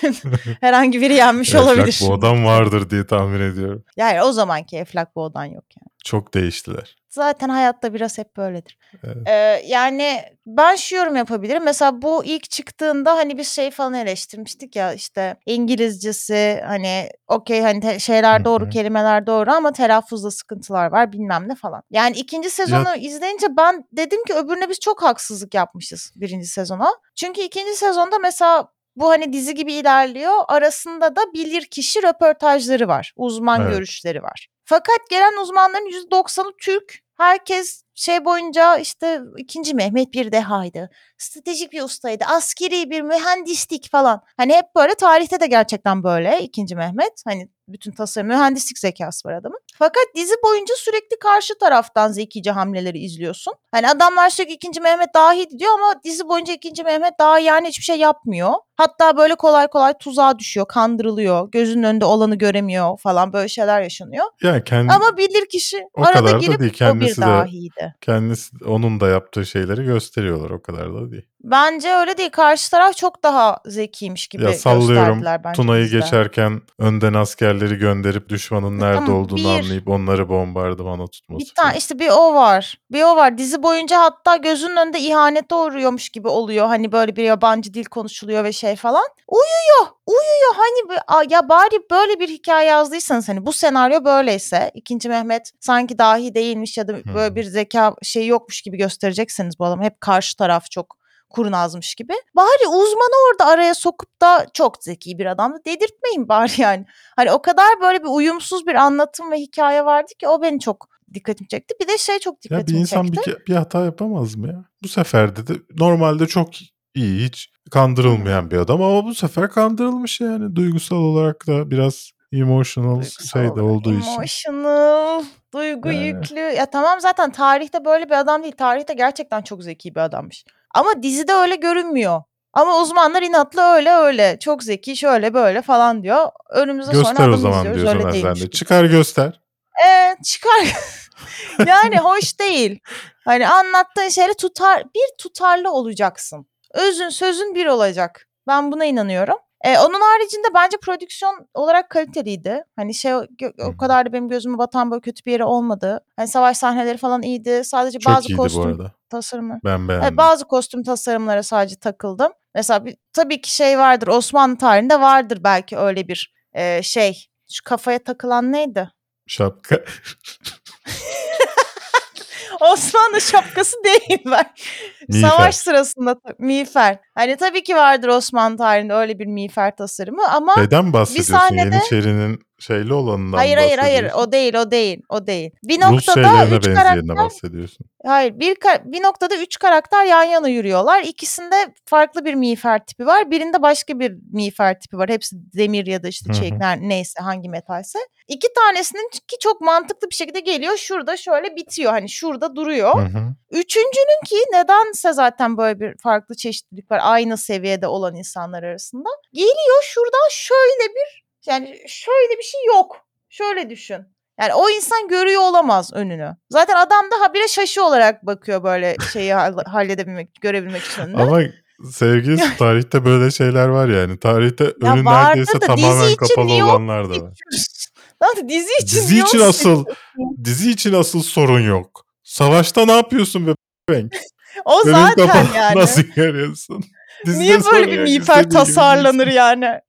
Herhangi biri yenmiş olabilir. Eflak bu adam vardır diye tahmin ediyorum. Yani o zamanki Eflak Boğdan yok yani. Çok değiştiler. Zaten hayatta biraz hep böyledir. Evet. Ee, yani ben şu yorum yapabilirim. Mesela bu ilk çıktığında hani bir şey falan eleştirmiştik ya işte İngilizcesi hani okey hani şeyler doğru hı. kelimeler doğru ama telaffuzda sıkıntılar var bilmem ne falan. Yani ikinci sezonu izleyince ben dedim ki öbürüne biz çok haksızlık yapmışız birinci sezona. Çünkü ikinci sezonda mesela bu hani dizi gibi ilerliyor. Arasında da bilir kişi röportajları var. Uzman Evet. görüşleri var. Fakat gelen uzmanların %90'ı Türk. Herkes şey boyunca işte ikinci Mehmet bir dehaydı. Stratejik bir ustaydı. Askeri bir mühendislik falan. Hani hep böyle tarihte de gerçekten böyle ikinci Mehmet. Hani bütün tasarım mühendislik zekası var adamın. Fakat dizi boyunca sürekli karşı taraftan zekice hamleleri izliyorsun. Hani adamlar sürekli ikinci Mehmet daha iyi diyor ama dizi boyunca ikinci Mehmet daha yani hiçbir şey yapmıyor. Hatta böyle kolay kolay tuzağa düşüyor, kandırılıyor, gözünün önünde olanı göremiyor falan böyle şeyler yaşanıyor. Yani kendi, Ama bilir kişi o arada kadar da girip değil. o bir Kendisi de dahiydi. kendisi onun da yaptığı şeyleri gösteriyorlar. O kadar da değil. Bence öyle değil. Karşı taraf çok daha zekiymiş gibi ya sallıyorum bence Tuna'yı dizide. geçerken önden askerleri gönderip düşmanın nerede Tamam, olduğunu bir- anlayıp onları bombardımana tutması. Bir tane işte bir o var. Bir o var. Dizi boyunca hatta gözünün önünde ihanete uğruyormuş gibi oluyor. Hani böyle bir yabancı dil konuşuluyor ve şey falan. Uyuyor. Uyuyor. Hani ya bari böyle bir hikaye yazdıysanız hani bu senaryo böyleyse ikinci Mehmet sanki dahi değilmiş ya da böyle bir zeka şey yokmuş gibi gösterecekseniz bu adamı hep karşı taraf çok kurnazmış gibi. Bari uzmanı orada araya sokup da çok zeki bir adam da dedirtmeyin bari yani. Hani o kadar böyle bir uyumsuz bir anlatım ve hikaye vardı ki o beni çok dikkatimi çekti. Bir de şey çok Ya bir dikkatimi insan bir, çekti. ke- bir hata yapamaz mı ya? Bu sefer de normalde çok iyi hiç kandırılmayan bir adam ama bu sefer kandırılmış yani duygusal olarak da biraz emotional Duygusal şey de olduğu için. Emotional, duygu Yani. yüklü. Ya tamam zaten tarihte böyle bir adam değil. Tarihte gerçekten çok zeki bir adammış. Ama dizide öyle görünmüyor. Ama uzmanlar inatla öyle öyle. Çok zeki şöyle böyle falan diyor. Önümüze sonra Göster o adamı zaman diyorsun Öyle ben değilmiş de. gibi. Çıkar göster. Ee, çıkar. yani hoş değil. Hani anlattığın şeyle tutar bir tutarlı olacaksın. Özün sözün bir olacak. Ben buna inanıyorum. Ee, onun haricinde bence prodüksiyon olarak kaliteliydi. Hani şey o- kadar da benim gözüme batan böyle kötü bir yeri olmadı. Hani savaş sahneleri falan iyiydi. Sadece Çok bazı iyiydi bu kostüm arada. tasarımı. Ben Evet, beğendim. bazı kostüm tasarımlara sadece takıldım. Mesela bir, tabii ki şey vardır Osmanlı tarihinde vardır belki öyle bir e, şey. Şu kafaya takılan neydi? Şapka. Osmanlı şapkası değil ben. Miğfer. Savaş sırasında miğfer. Hani tabii ki vardır Osmanlı tarihinde öyle bir miğfer tasarımı ama Şeyden mi bahsediyorsun? sahnede- Yeniçeri'nin şeyli olanından hayır hayır hayır o değil o değil o değil. Bir Rus noktada üç karakter bahsediyorsun. Hayır bir bir noktada üç karakter yan yana yürüyorlar. İkisinde farklı bir miğfer tipi var. Birinde başka bir miğfer tipi var. Hepsi demir ya da işte Hı hı. çelik ner- neyse hangi metalse. İki tanesinin ki çok mantıklı bir şekilde geliyor. Şurada şöyle bitiyor. Hani şurada duruyor. Hı hı. Üçüncünün ki nedense zaten böyle bir farklı çeşitlilik var. Aynı seviyede olan insanlar arasında. Geliyor şuradan şöyle bir yani şöyle bir şey yok. Şöyle düşün. Yani o insan görüyor olamaz önünü. Zaten adam da habire şaşı olarak bakıyor böyle şeyi hall- halledebilmek, görebilmek için önünü. Ama sevgili tarihte böyle şeyler var yani. Tarihte Ya önü neredeyse da tamamen kapalı olanlar da var. Lan dizi için Dizi için asıl dizi için asıl sorun yok. Savaşta ne yapıyorsun be Bank? O Önün zaten yani. nasıl görüyorsun? Dizide Niye böyle bir miğfer tasarlanır yani?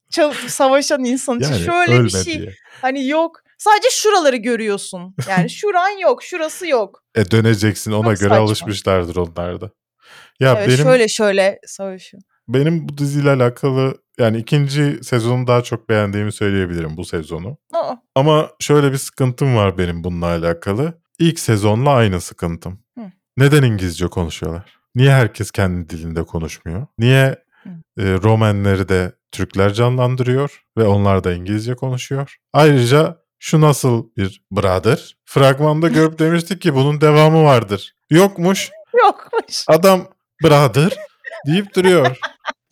Savaşan insan için Yani şöyle bir şey. diye. Hani yok. Sadece şuraları görüyorsun. Yani şuran yok, şurası yok. E döneceksin ona Çok göre saçma. alışmışlardır onlar da. Ya evet, benim şöyle şöyle savaşıyor. benim bu diziyle alakalı yani ikinci sezonu daha çok beğendiğimi söyleyebilirim bu sezonu. Aa, Ama şöyle bir sıkıntım var benim bununla alakalı. İlk sezonla aynı sıkıntım. Hı. Neden İngilizce konuşuyorlar? Niye herkes kendi dilinde konuşmuyor? Niye Hı. e, Romanları da Türkler canlandırıyor ve onlar da İngilizce konuşuyor? Ayrıca şu nasıl bir brother? Fragmanda görüp demiştik ki bunun devamı vardır. Yokmuş. yokmuş. Adam brother deyip duruyor.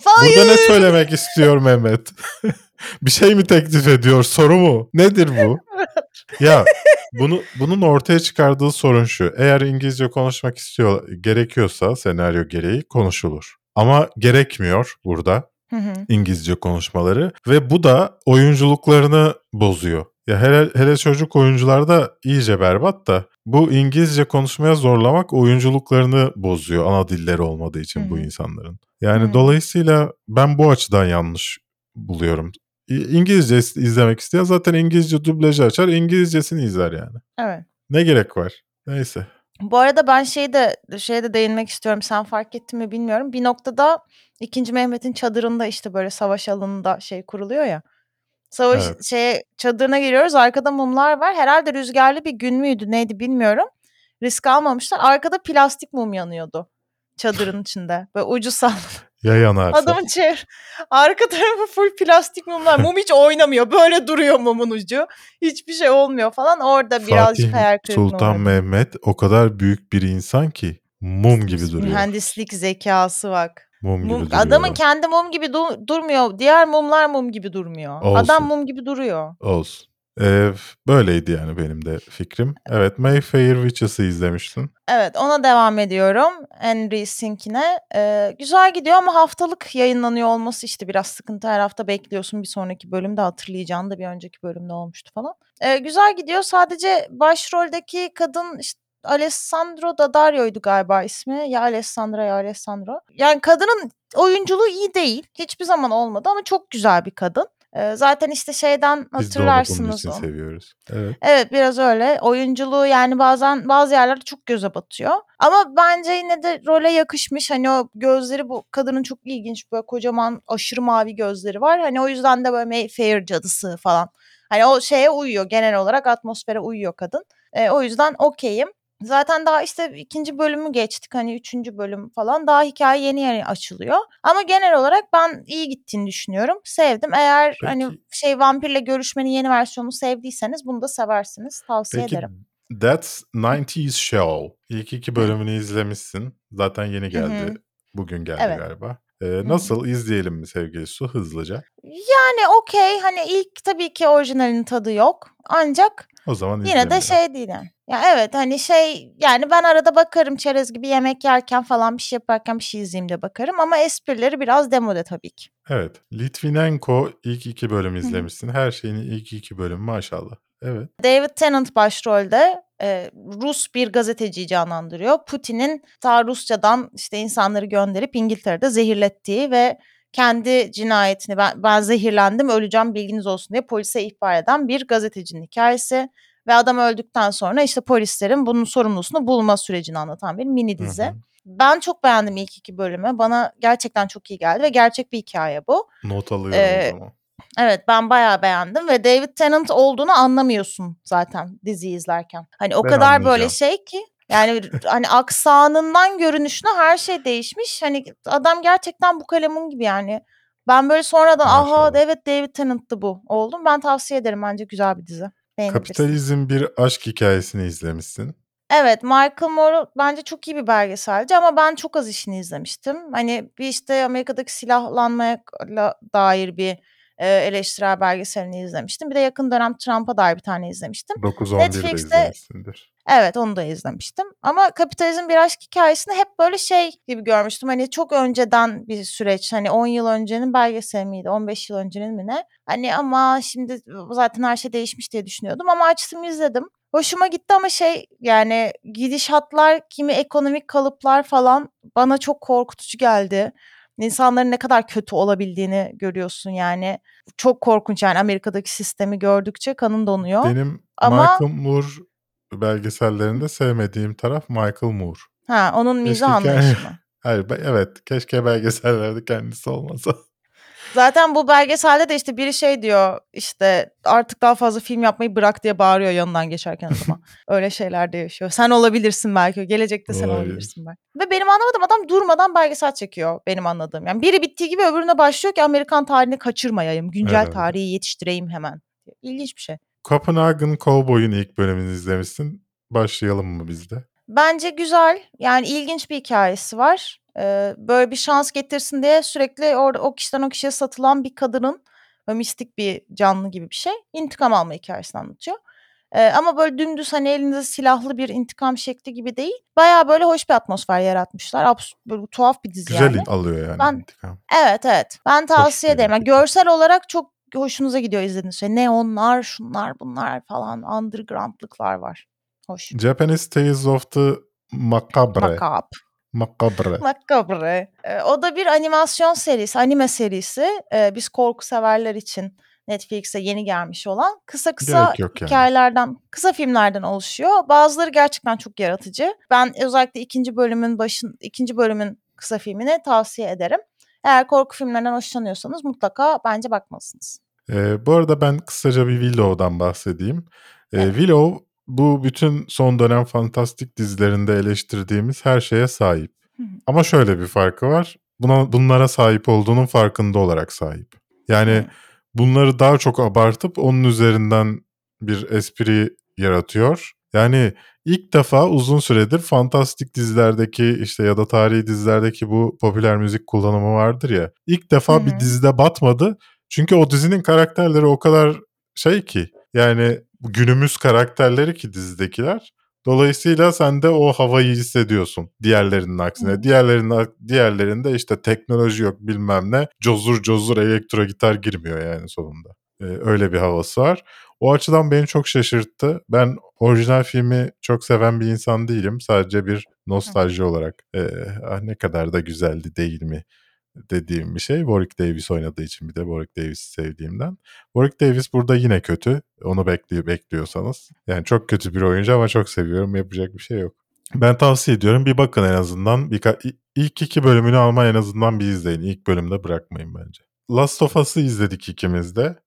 Hayır. Burada ne söylemek istiyor Mehmet? bir şey mi teklif ediyor? Soru mu? Nedir bu? ya bunu bunun ortaya çıkardığı sorun şu. Eğer İngilizce konuşmak istiyor gerekiyorsa senaryo gereği konuşulur. Ama gerekmiyor burada Hı hı. İngilizce konuşmaları ve bu da oyunculuklarını bozuyor. Ya hele, hele çocuk oyuncularda iyice berbat da bu İngilizce konuşmaya zorlamak oyunculuklarını bozuyor ana dilleri olmadığı için bu insanların. Yani Hı. dolayısıyla ben bu açıdan yanlış buluyorum. İngilizce izlemek isteyen zaten İngilizce dublajı açar, İngilizcesini izler yani. Evet. Ne gerek var? Neyse. Bu arada ben şeyi de şeye de değinmek istiyorum. Sen fark ettin mi bilmiyorum. Bir noktada 2. Mehmet'in çadırında işte böyle savaş alanında şey kuruluyor ya. Savaş Evet. şeye çadırına giriyoruz. Arkada mumlar var. Herhalde rüzgarlı bir gün müydü neydi bilmiyorum. Risk almamışlar. Arkada plastik mum yanıyordu. Çadırın içinde. Böyle ucu sallı. Ya yanarsa. Adamın çevre. Arka tarafı full plastik mumlar. Mum hiç oynamıyor. Böyle duruyor mumun ucu. Hiçbir şey olmuyor falan. Orada birazcık Fatih hayal kırıklığına Sultan. Mehmet o kadar büyük bir insan ki mum gibi duruyor. Mühendislik zekası bak. Mum gibi Mum, duruyor. adamın adam. kendi mum gibi du- durmuyor. Diğer mumlar mum gibi durmuyor. Olsun. Adam mum gibi duruyor. Olsun. Ee, böyleydi yani benim de fikrim. Evet Mayfair Witches'ı izlemiştin. Evet ona devam ediyorum. Henry Sink'ine. Ee, güzel gidiyor ama haftalık yayınlanıyor olması işte biraz sıkıntı. Her hafta bekliyorsun bir sonraki bölümde hatırlayacağın da bir önceki bölümde olmuştu falan. Ee, güzel gidiyor. Sadece başroldeki kadın işte Alessandro Daddario'ydu galiba ismi. Ya Alessandra ya Alessandro. Yani kadının oyunculuğu iyi değil. Hiçbir zaman olmadı ama çok güzel bir kadın. Ee, zaten işte şeyden Biz de onu hatırlarsınız için o. seviyoruz. Evet. Evet biraz öyle. Oyunculuğu yani bazen bazı yerlerde çok göze batıyor. Ama bence yine de role yakışmış. Hani o gözleri bu kadının çok ilginç böyle kocaman aşırı mavi gözleri var. Hani o yüzden de böyle Mayfair cadısı falan. Hani o şeye uyuyor genel olarak atmosfere uyuyor kadın. E, o yüzden okeyim. Zaten daha işte ikinci bölümü geçtik hani üçüncü bölüm falan daha hikaye yeni yeni açılıyor. Ama genel olarak ben iyi gittiğini düşünüyorum. Sevdim. Eğer hani Peki. şey vampirle görüşmenin yeni versiyonunu sevdiyseniz bunu da seversiniz. Tavsiye Peki ederim. That's 90s Show. İlk iki bölümünü izlemişsin. Zaten yeni geldi. hı. Bugün geldi Evet. galiba. Ee, nasıl izleyelim mi sevgili Su hızlıca? Yani okey hani ilk tabii ki orijinalin tadı yok. Ancak O zaman yine de şey değil yani. Ya evet hani şey yani ben arada bakarım çerez gibi yemek yerken falan bir şey yaparken bir şey izleyeyim de bakarım ama esprileri biraz demode tabii ki. Evet. Litvinenko ilk iki bölüm hı. izlemişsin. Her şeyin ilk iki bölümü maşallah. Evet. David Tennant başrolde e, Rus bir gazeteciyi canlandırıyor. Putin'in ta Rusya'dan işte insanları gönderip İngiltere'de zehirlettiği ve kendi cinayetini ben, ben zehirlendim öleceğim bilginiz olsun diye polise ihbar eden bir gazetecinin hikayesi. Ve adam öldükten sonra işte polislerin bunun sorumlusunu bulma sürecini anlatan bir mini Hı dizi. hı. Ben çok beğendim ilk iki bölümü. Bana gerçekten çok iyi geldi ve gerçek bir hikaye bu. Not alıyorum Ee, o zaman. Evet ben bayağı beğendim ve David Tennant olduğunu anlamıyorsun zaten diziyi izlerken. Hani o Ben kadar böyle şey ki yani hani aksanından görünüşüne her şey değişmiş. Hani adam gerçekten bu kalemun gibi yani. Ben böyle sonradan aha Maşallah. evet David Tennant'tı bu oldum. Ben tavsiye ederim bence güzel bir dizi. Beğenebilirsin. Kapitalizm bir aşk hikayesini izlemişsin. Evet Michael Moore bence çok iyi bir belgeselci ama ben çok az işini izlemiştim. Hani bir işte Amerika'daki silahlanmaya dair bir e, eleştirel belgeselini izlemiştim. Bir de yakın dönem Trump'a dair bir tane izlemiştim. 9-11'de Netflix'te evet onu da izlemiştim. Ama kapitalizm bir aşk hikayesini hep böyle şey gibi görmüştüm. Hani çok önceden bir süreç. Hani 10 yıl öncenin belgeseli miydi? 15 yıl öncenin mi ne? Hani ama şimdi zaten her şey değişmiş diye düşünüyordum. Ama açtım izledim. Hoşuma gitti ama şey yani gidişatlar, kimi ekonomik kalıplar falan bana çok korkutucu geldi. İnsanların ne kadar kötü olabildiğini görüyorsun yani. Çok korkunç yani Amerika'daki sistemi gördükçe kanın donuyor. Benim Ama- Michael Moore belgesellerinde sevmediğim taraf Michael Moore. Ha onun mizah anlayışı mı? Hayır, evet. Keşke belgesellerde kendisi olmasa. Zaten bu belgeselde de işte biri şey diyor işte artık daha fazla film yapmayı bırak diye bağırıyor yanından geçerken adama. Öyle şeyler de yaşıyor. Sen olabilirsin belki. Gelecekte sen Olabilir. olabilirsin belki. Ve benim anlamadığım adam durmadan belgesel çekiyor benim anladığım. Yani biri bittiği gibi öbürüne başlıyor ki Amerikan tarihini kaçırmayayım. Güncel Evet. tarihi yetiştireyim hemen. İlginç bir şey. Copenhagen Cowboy'un ilk bölümünü izlemişsin. Başlayalım mı biz de? Bence güzel. Yani ilginç bir hikayesi var. Böyle bir şans getirsin diye sürekli orada o kişiden o kişiye satılan bir kadının böyle mistik bir canlı gibi bir şey. intikam alma hikayesini anlatıyor. Ee, ama böyle dümdüz hani elinde silahlı bir intikam şekli gibi değil. Baya böyle hoş bir atmosfer yaratmışlar. Abs- böyle tuhaf bir dizi Güzel yani. alıyor yani Ben- intikam. Evet evet. Ben tavsiye ederim. Yani görsel olarak çok hoşunuza gidiyor izlediğiniz şey. Neonlar, şunlar bunlar falan undergroundlıklar var. Hoş. Japanese Tales of the Macabre. Makap. Macabre. Macabre. Ee, o da bir animasyon serisi, anime serisi. Ee, biz korku severler için Netflix'e yeni gelmiş olan kısa kısa yok yani. hikayelerden, kısa filmlerden oluşuyor. Bazıları gerçekten çok yaratıcı. Ben özellikle ikinci bölümün başın, ikinci bölümün kısa filmini tavsiye ederim. Eğer korku filmlerinden hoşlanıyorsanız mutlaka bence bakmalısınız. Ee, bu arada ben kısaca bir Willow'dan bahsedeyim. Ee, Evet. Willow bu bütün son dönem fantastik dizilerinde eleştirdiğimiz her şeye sahip. Hı hı. Ama şöyle bir farkı var. Buna bunlara sahip olduğunun farkında olarak sahip. Yani Hı. bunları daha çok abartıp onun üzerinden bir espri yaratıyor. Yani ilk defa uzun süredir fantastik dizilerdeki işte ya da tarihi dizilerdeki bu popüler müzik kullanımı vardır ya. İlk defa Hı bir dizide batmadı. Çünkü o dizinin karakterleri o kadar şey ki yani günümüz karakterleri ki dizidekiler. Dolayısıyla sen de o havayı hissediyorsun diğerlerinin aksine. Hı. Diğerlerinin diğerlerinde işte teknoloji yok bilmem ne. Cozur cozur elektro gitar girmiyor yani sonunda. Ee, öyle bir havası var. O açıdan beni çok şaşırttı. Ben orijinal filmi çok seven bir insan değilim. Sadece bir nostalji olarak "Eh, ah ne kadar da güzeldi değil mi dediğim bir şey. Warwick Davis oynadığı için bir de Warwick Davis'i sevdiğimden. Warwick Davis burada yine kötü. Onu bekliyor bekliyorsanız. Yani çok kötü bir oyuncu ama çok seviyorum. Yapacak bir şey yok. Ben tavsiye ediyorum. Bir bakın en azından. Birka- ilk iki bölümünü ama en azından bir izleyin. İlk bölümde bırakmayın bence. Last of Us'ı izledik ikimiz de.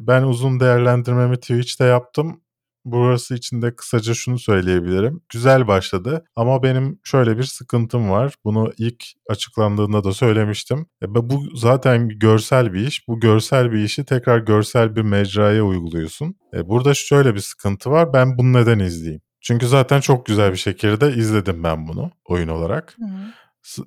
Ben uzun değerlendirmemi Twitch'te yaptım. Burası için de kısaca şunu söyleyebilirim. Güzel başladı ama benim şöyle bir sıkıntım var. Bunu ilk açıklandığında da söylemiştim. E, Bu zaten görsel bir iş. Bu görsel bir işi tekrar görsel bir mecraya uyguluyorsun. E, Burada şöyle bir sıkıntı var. Ben bunu neden izleyeyim? Çünkü zaten çok güzel bir şekilde izledim ben bunu oyun olarak. Hı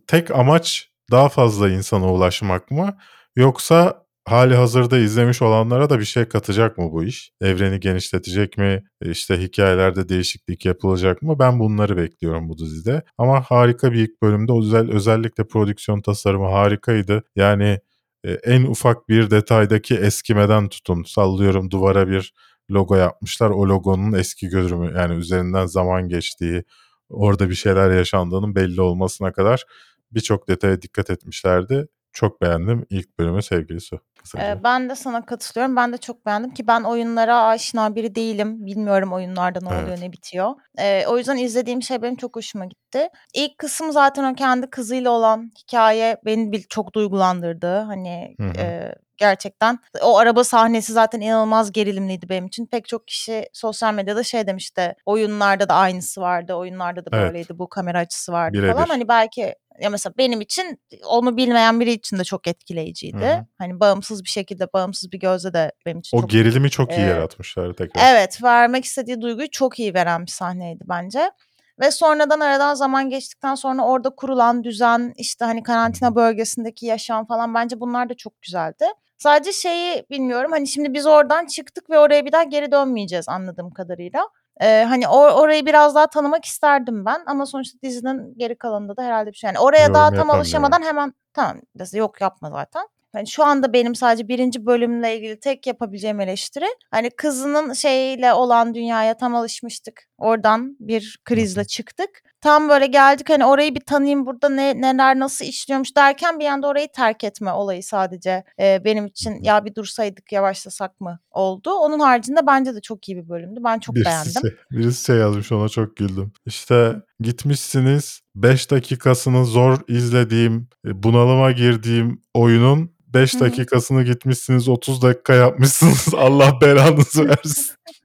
Tek amaç daha fazla insana ulaşmak mı yoksa hali hazırda izlemiş olanlara da bir şey katacak mı bu iş? Evreni genişletecek mi? E, İşte hikayelerde değişiklik yapılacak mı? Ben bunları bekliyorum bu dizide. Ama harika bir ilk bölümde özel, özellikle prodüksiyon tasarımı harikaydı. Yani e, en ufak bir detaydaki eskimeden tutun. Sallıyorum duvara bir logo yapmışlar. O logonun eski görünümü yani üzerinden zaman geçtiği, orada bir şeyler yaşandığının belli olmasına kadar birçok detaya dikkat etmişlerdi. Çok beğendim ilk bölümü sevgili Su. Kısaca. Ee, ben de sana katılıyorum. Ben de çok beğendim ki ben oyunlara aşina biri değilim. Bilmiyorum oyunlarda ne oluyor Evet. ne bitiyor. Ee, o yüzden izlediğim şey benim çok hoşuma gitti. İlk kısım zaten o kendi kızıyla olan hikaye beni bil- çok duygulandırdı. Hani Hı hı. e, gerçekten o araba sahnesi zaten inanılmaz gerilimliydi benim için. Pek çok kişi sosyal medyada şey demişti. Oyunlarda da aynısı vardı. Oyunlarda da Evet. böyleydi. Bu kamera açısı vardı Birebir. falan. Hani belki ya mesela benim için onu bilmeyen biri için de çok etkileyiciydi. Hı hı. Hani bağımsız bir şekilde, bağımsız bir gözle de benim için O çok gerilimi çok iyi Ee, yaratmışlar tekrar. Evet, vermek istediği duyguyu çok iyi veren bir sahneydi bence. Ve sonradan aradan zaman geçtikten sonra orada kurulan düzen, işte hani karantina bölgesindeki yaşam falan bence bunlar da çok güzeldi. Sadece şeyi bilmiyorum hani şimdi biz oradan çıktık ve oraya bir daha geri dönmeyeceğiz anladığım kadarıyla. Ee, hani or- orayı biraz daha tanımak isterdim ben ama sonuçta dizinin geri kalanında da herhalde bir şey. Yani oraya Yorum daha tam yapamıyorum. alışamadan hemen tamam dese yok yapma zaten. Hani şu anda benim sadece birinci bölümle ilgili tek yapabileceğim eleştiri hani kızının şeyle olan dünyaya tam alışmıştık. Oradan bir krizle çıktık. Tam böyle geldik hani orayı bir tanıyayım burada ne neler nasıl işliyormuş derken bir anda orayı terk etme olayı sadece e, benim için ya bir dursaydık yavaşlasak mı oldu. Onun haricinde bence de çok iyi bir bölümdü. Ben çok birisi beğendim. Şey, birisi şey yazmış ona çok güldüm. İşte gitmişsiniz 5 dakikasını zor izlediğim, e, bunalıma girdiğim oyunun 5 Hı hı. dakikasını gitmişsiniz 30 dakika yapmışsınız. Allah belanızı versin.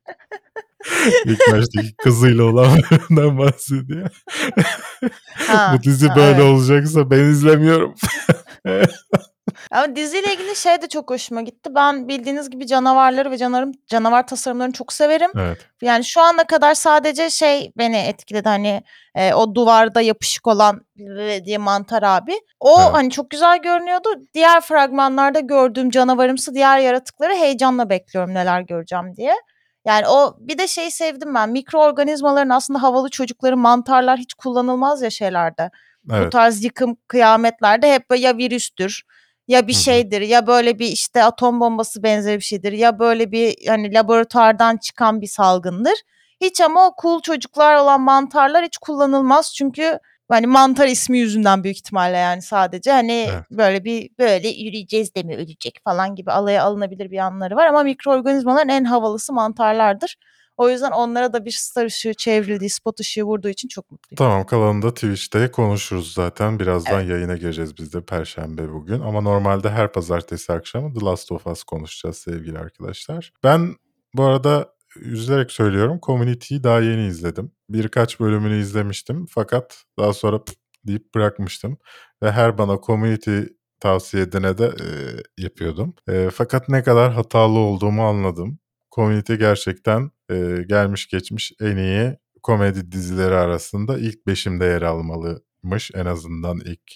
İlk baştaki kızıyla olan bölümden bahsediyor. Ha, Bu dizi ha, böyle evet. olacaksa ben izlemiyorum. Ama diziyle ilgili şey de çok hoşuma gitti. Ben bildiğiniz gibi canavarları ve canavarım, canavar tasarımlarını çok severim. evet. Yani şu ana kadar sadece şey beni etkiledi hani e, o duvarda yapışık olan diye mantar abi. O Evet. hani çok güzel görünüyordu. Diğer fragmanlarda gördüğüm canavarımsı diğer yaratıkları heyecanla bekliyorum neler göreceğim diye. Yani o bir de şeyi sevdim ben. Mikroorganizmaların aslında havalı çocukları mantarlar hiç kullanılmaz ya şeylerde. Bu Evet. tarz yıkım kıyametlerde hep böyle ya virüstür ya bir şeydir ya böyle bir işte atom bombası benzeri bir şeydir ya böyle bir hani laboratuvardan çıkan bir salgındır. Hiç ama o cool çocuklar olan mantarlar hiç kullanılmaz çünkü hani mantar ismi yüzünden büyük ihtimalle yani sadece hani Evet. böyle bir böyle yürüyeceğiz de mi ölecek falan gibi alaya alınabilir bir yanları var ama mikroorganizmaların en havalısı mantarlardır. O yüzden onlara da bir star ışığı çevrildiği, spot ışığı vurduğu için çok mutluyum. Tamam kalanını da Twitch'te konuşuruz zaten. Birazdan Evet. yayına gireceğiz biz de Perşembe bugün. Ama normalde her pazartesi akşamı The Last of Us konuşacağız sevgili arkadaşlar. Ben bu arada üzülerek söylüyorum Community'yi daha yeni izledim. Birkaç bölümünü izlemiştim fakat daha sonra deyip bırakmıştım. Ve her bana Community tavsiye edene de e, yapıyordum. E, fakat ne kadar hatalı olduğumu anladım. Community gerçekten e, gelmiş geçmiş en iyi komedi dizileri arasında ilk beşimde yer almalımış en azından ilk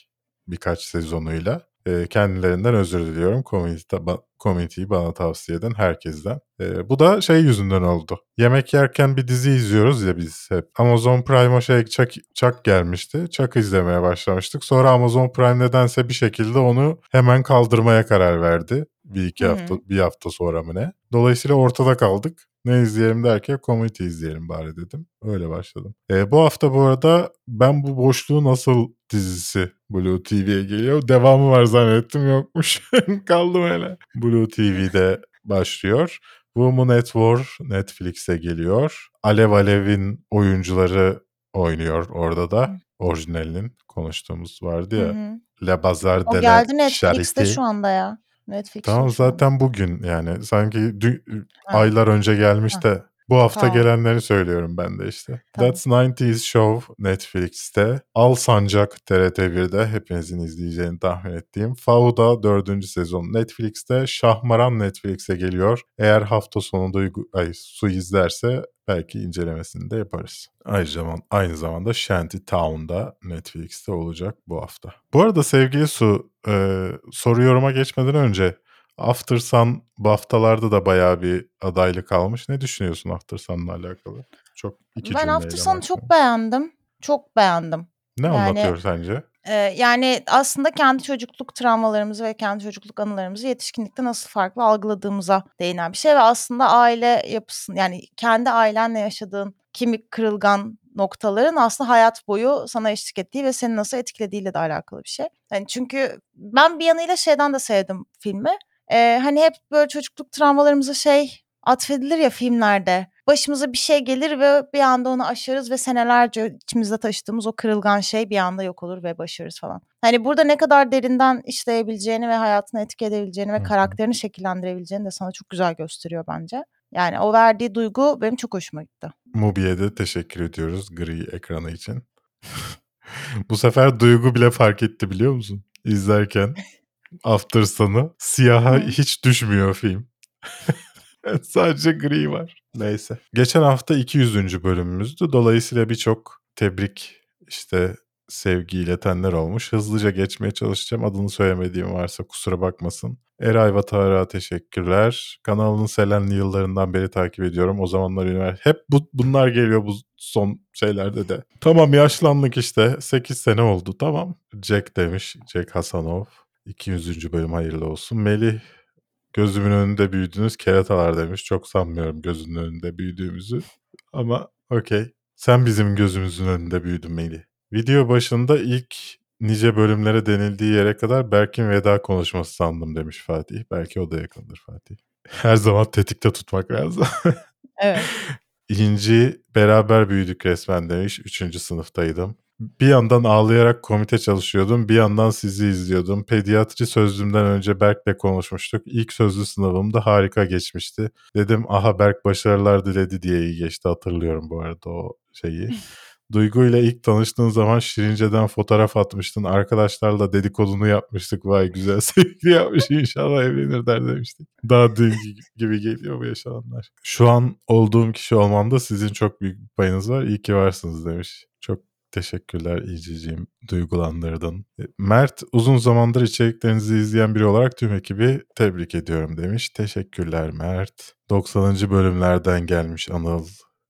birkaç sezonuyla. E, kendilerinden özür diliyorum Community, Community'yi bana tavsiye eden herkesten. E, bu da şey yüzünden oldu. Yemek yerken bir dizi izliyoruz ya biz hep. Amazon Prime'a şey Chuck, Chuck gelmişti. Chuck izlemeye başlamıştık. Sonra Amazon Prime nedense bir şekilde onu hemen kaldırmaya karar verdi. Bir iki Hı hafta hı. bir hafta sonra mı ne? Dolayısıyla ortada kaldık. Ne izleyelim derken Community izleyelim bari dedim. Öyle başladım. E, bu hafta bu arada Ben Bu Boşluğu Nasıl dizisi Blue TV'ye geliyor. Devamı var zannettim yokmuş. Kaldım öyle. Blue TV'de başlıyor. Woman at War Netflix'e geliyor. Alev Alev'in oyuncuları oynuyor orada da. Orijinalinin konuştuğumuz vardı Hı ya. hı. Le Bazar O de la geldi Netflix'te Charité. şu anda ya. Netflix'te Tamam zaten bugün yani sanki dü- aylar önce gelmiş Ha. de Bu hafta Tamam. gelenleri söylüyorum ben de işte. Tamam. That's 90s Show Netflix'te. Al Sancak TRT1'de hepinizin izleyeceğini tahmin ettiğim. Fauda 4. sezon Netflix'te. Şahmaran Netflix'e geliyor. Eğer hafta sonu duygu, ay, su izlerse belki incelemesini de yaparız. Ayrıca aynı zamanda Shanty Town'da Netflix'te olacak bu hafta. Bu arada sevgili Su e, soru yoruma geçmeden önce After Sun bu haftalarda da bayağı bir adaylık almış. Ne düşünüyorsun After Sun'la alakalı? Çok iki ben After Sun'ı çok beğendim. Çok beğendim. Ne yani- anlatıyor sence? Ee, yani aslında kendi çocukluk travmalarımızı ve kendi çocukluk anılarımızı yetişkinlikte nasıl farklı algıladığımıza değinen bir şey ve aslında aile yapısın yani kendi ailenle yaşadığın kimi kırılgan noktaların aslında hayat boyu sana eşlik ettiği ve seni nasıl etkilediğiyle de alakalı bir şey. Yani çünkü ben bir yanıyla şeyden de sevdim filmi. Ee, hani hep böyle çocukluk travmalarımıza şey atfedilir ya filmlerde. Başımıza bir şey gelir ve bir anda onu aşarız ve senelerce içimizde taşıdığımız o kırılgan şey bir anda yok olur ve başarırız falan. Hani burada ne kadar derinden işleyebileceğini ve hayatını etki edebileceğini ve karakterini şekillendirebileceğini de sana çok güzel gösteriyor bence. Yani o verdiği duygu benim çok hoşuma gitti. Mubi'ye de teşekkür ediyoruz gri ekranı için. Bu sefer Duygu bile fark etti biliyor musun? İzlerken After Sun'ı siyaha hiç düşmüyor film. Sadece gri var. Neyse. Geçen hafta 200. bölümümüzdü. Dolayısıyla birçok tebrik işte sevgi iletenler olmuş. Hızlıca geçmeye çalışacağım. Adını söylemediğim varsa kusura bakmasın. Eray Vatara teşekkürler. Kanalının Selenli yıllarından beri takip ediyorum. O zamanlar üniversite. Hep bu, bunlar geliyor bu son şeylerde de. Tamam yaşlandık işte. 8 sene oldu tamam. Jack demiş. Jack Hasanov. 200. bölüm hayırlı olsun. Melih gözümün önünde büyüdünüz keratalar demiş. Çok sanmıyorum gözünün önünde büyüdüğümüzü. Ama okey. Sen bizim gözümüzün önünde büyüdün Melih. Video başında ilk nice bölümlere denildiği yere kadar Berk'in veda konuşması sandım demiş Fatih. Belki o da yakındır Fatih. Her zaman tetikte tutmak lazım. Evet. İnci beraber büyüdük resmen demiş. Üçüncü sınıftaydım. Bir yandan ağlayarak komite çalışıyordum. Bir yandan sizi izliyordum. Pediatri sözlümden önce Berk'le konuşmuştuk. İlk sözlü sınavımda harika geçmişti. Dedim aha Berk başarılar diledi diye iyi geçti. Hatırlıyorum bu arada o şeyi. Duygu ile ilk tanıştığın zaman Şirince'den fotoğraf atmıştın. Arkadaşlarla dedikodunu yapmıştık. Vay güzel sevgili yapmış inşallah evlenir der demiştik. Daha dün gibi geliyor bu yaşananlar. Şu an olduğum kişi olmamda sizin çok büyük bir payınız var. İyi ki varsınız demiş. Çok teşekkürler İyiciciğim. Duygulandırdın. E, Mert uzun zamandır içeriklerinizi izleyen biri olarak tüm ekibi tebrik ediyorum demiş. Teşekkürler Mert. 90. bölümlerden gelmiş Anıl.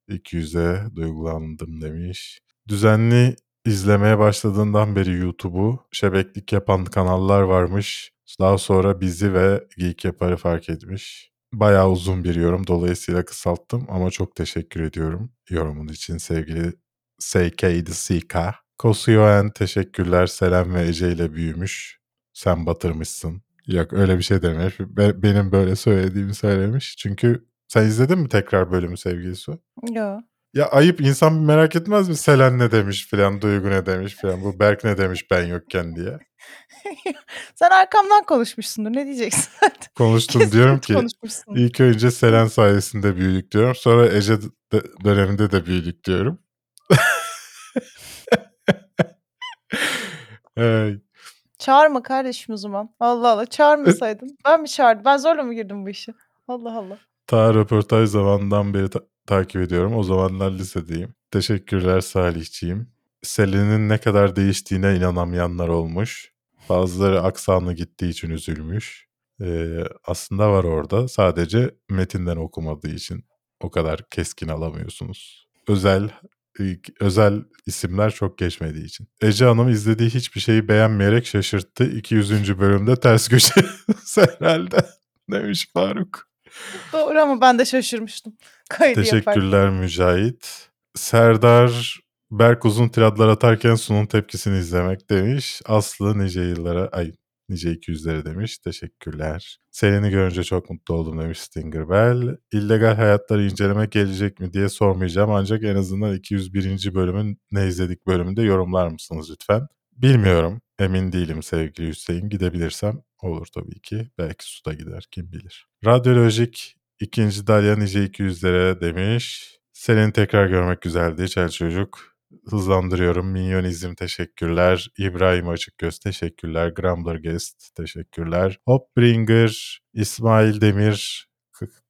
200'e duygulandım demiş. Düzenli izlemeye başladığından beri YouTube'u şebeklik yapan kanallar varmış. Daha sonra bizi ve Geek Yapar'ı fark etmiş. Bayağı uzun bir yorum dolayısıyla kısalttım ama çok teşekkür ediyorum yorumun için sevgili SKDCK. Kosuyoen teşekkürler Selam ve Ece ile büyümüş. Sen batırmışsın. Yok öyle bir şey dememiş. Be- benim böyle söylediğimi söylemiş. Çünkü sen izledin mi tekrar bölümü sevgili Su? Yo. Ya ayıp insan merak etmez mi? Selen ne demiş filan, Duygu ne demiş filan. Bu Berk ne demiş ben yokken diye. Sen arkamdan konuşmuşsundur. Ne diyeceksin? Konuştum Kesin diyorum ki ilk önce Selen sayesinde büyüdük diyorum. Sonra Ece de- döneminde de büyüdük diyorum. Ay, Çağırma kardeşim o zaman. Allah Allah çağırmasaydın. ben mi çağırdım? Ben zorla mı girdim bu işe? Allah Allah. ta röportaj zamanından beri ta- takip ediyorum. O zamanlar lisedeyim. Teşekkürler Salihciğim. Selin'in ne kadar değiştiğine inanamayanlar olmuş. Bazıları aksanı gittiği için üzülmüş. Ee, aslında var orada. Sadece metinden okumadığı için o kadar keskin alamıyorsunuz. Özel özel isimler çok geçmediği için. Ece Hanım izlediği hiçbir şeyi beğenmeyerek şaşırttı. 200. bölümde ters köşe herhalde demiş Faruk. Doğru ama ben de şaşırmıştım. Kaydı yaparken. Teşekkürler Mücahit. Serdar Berk uzun tiradlar atarken Sun'un tepkisini izlemek demiş. Aslı nice yıllara, ay nice 200'lere demiş. Teşekkürler. Selin'i görünce çok mutlu oldum demiş Stinger Bell. İllegal hayatları inceleme gelecek mi diye sormayacağım. Ancak en azından 201. bölümün ne izledik bölümünde yorumlar mısınız lütfen? Bilmiyorum. Emin değilim sevgili Hüseyin. Gidebilirsem olur tabii ki. Belki suda gider kim bilir. Radyolojik İkinci Dalya nice 200'lere demiş. Seni tekrar görmek güzeldi Çel Çocuk. Hızlandırıyorum. Minyonizm teşekkürler. İbrahim Açıkgöz teşekkürler. Grumbler Guest teşekkürler. Hopbringer, İsmail Demir,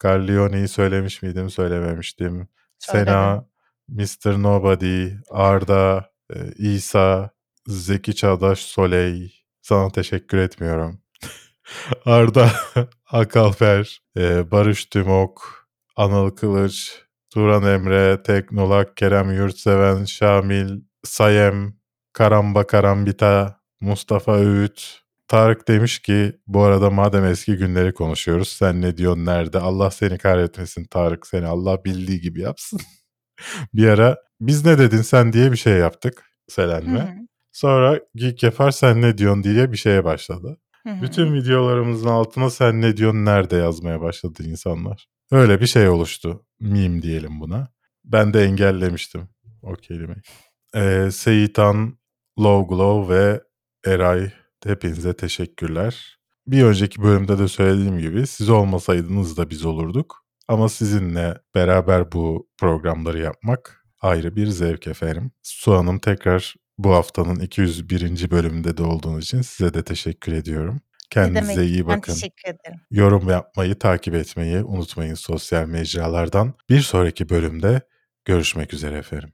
Carlione'yi söylemiş miydim? Söylememiştim. Sena, Mr. Nobody, Arda, e, İsa, Zeki Çağdaş, Soley. Sana teşekkür etmiyorum. Arda Akalper, e, Barış Tümok, Anıl Kılıç, Turan Emre, Teknolak, Kerem Yurtseven, Şamil, Sayem, Karamba Karambita, Mustafa Öğüt. Tarık demiş ki bu arada madem eski günleri konuşuyoruz sen ne diyorsun nerede? Allah seni kahretmesin Tarık seni Allah bildiği gibi yapsın. bir ara biz ne dedin sen diye bir şey yaptık Selen'le. Sonra Geek Yapar sen ne diyorsun diye bir şeye başladı. Bütün videolarımızın altına sen ne diyorsun nerede yazmaya başladı insanlar. Öyle bir şey oluştu. Meme diyelim buna. Ben de engellemiştim o kelimeyi. Ee, Seyitan, Low Glow ve Eray hepinize teşekkürler. Bir önceki bölümde de söylediğim gibi siz olmasaydınız da biz olurduk. Ama sizinle beraber bu programları yapmak ayrı bir zevk efendim. Su Hanım tekrar bu haftanın 201. bölümünde de olduğunuz için size de teşekkür ediyorum. Ne Kendinize demek? iyi Ben bakın. teşekkür ederim. Yorum yapmayı, takip etmeyi unutmayın sosyal mecralardan. Bir sonraki bölümde görüşmek üzere efendim.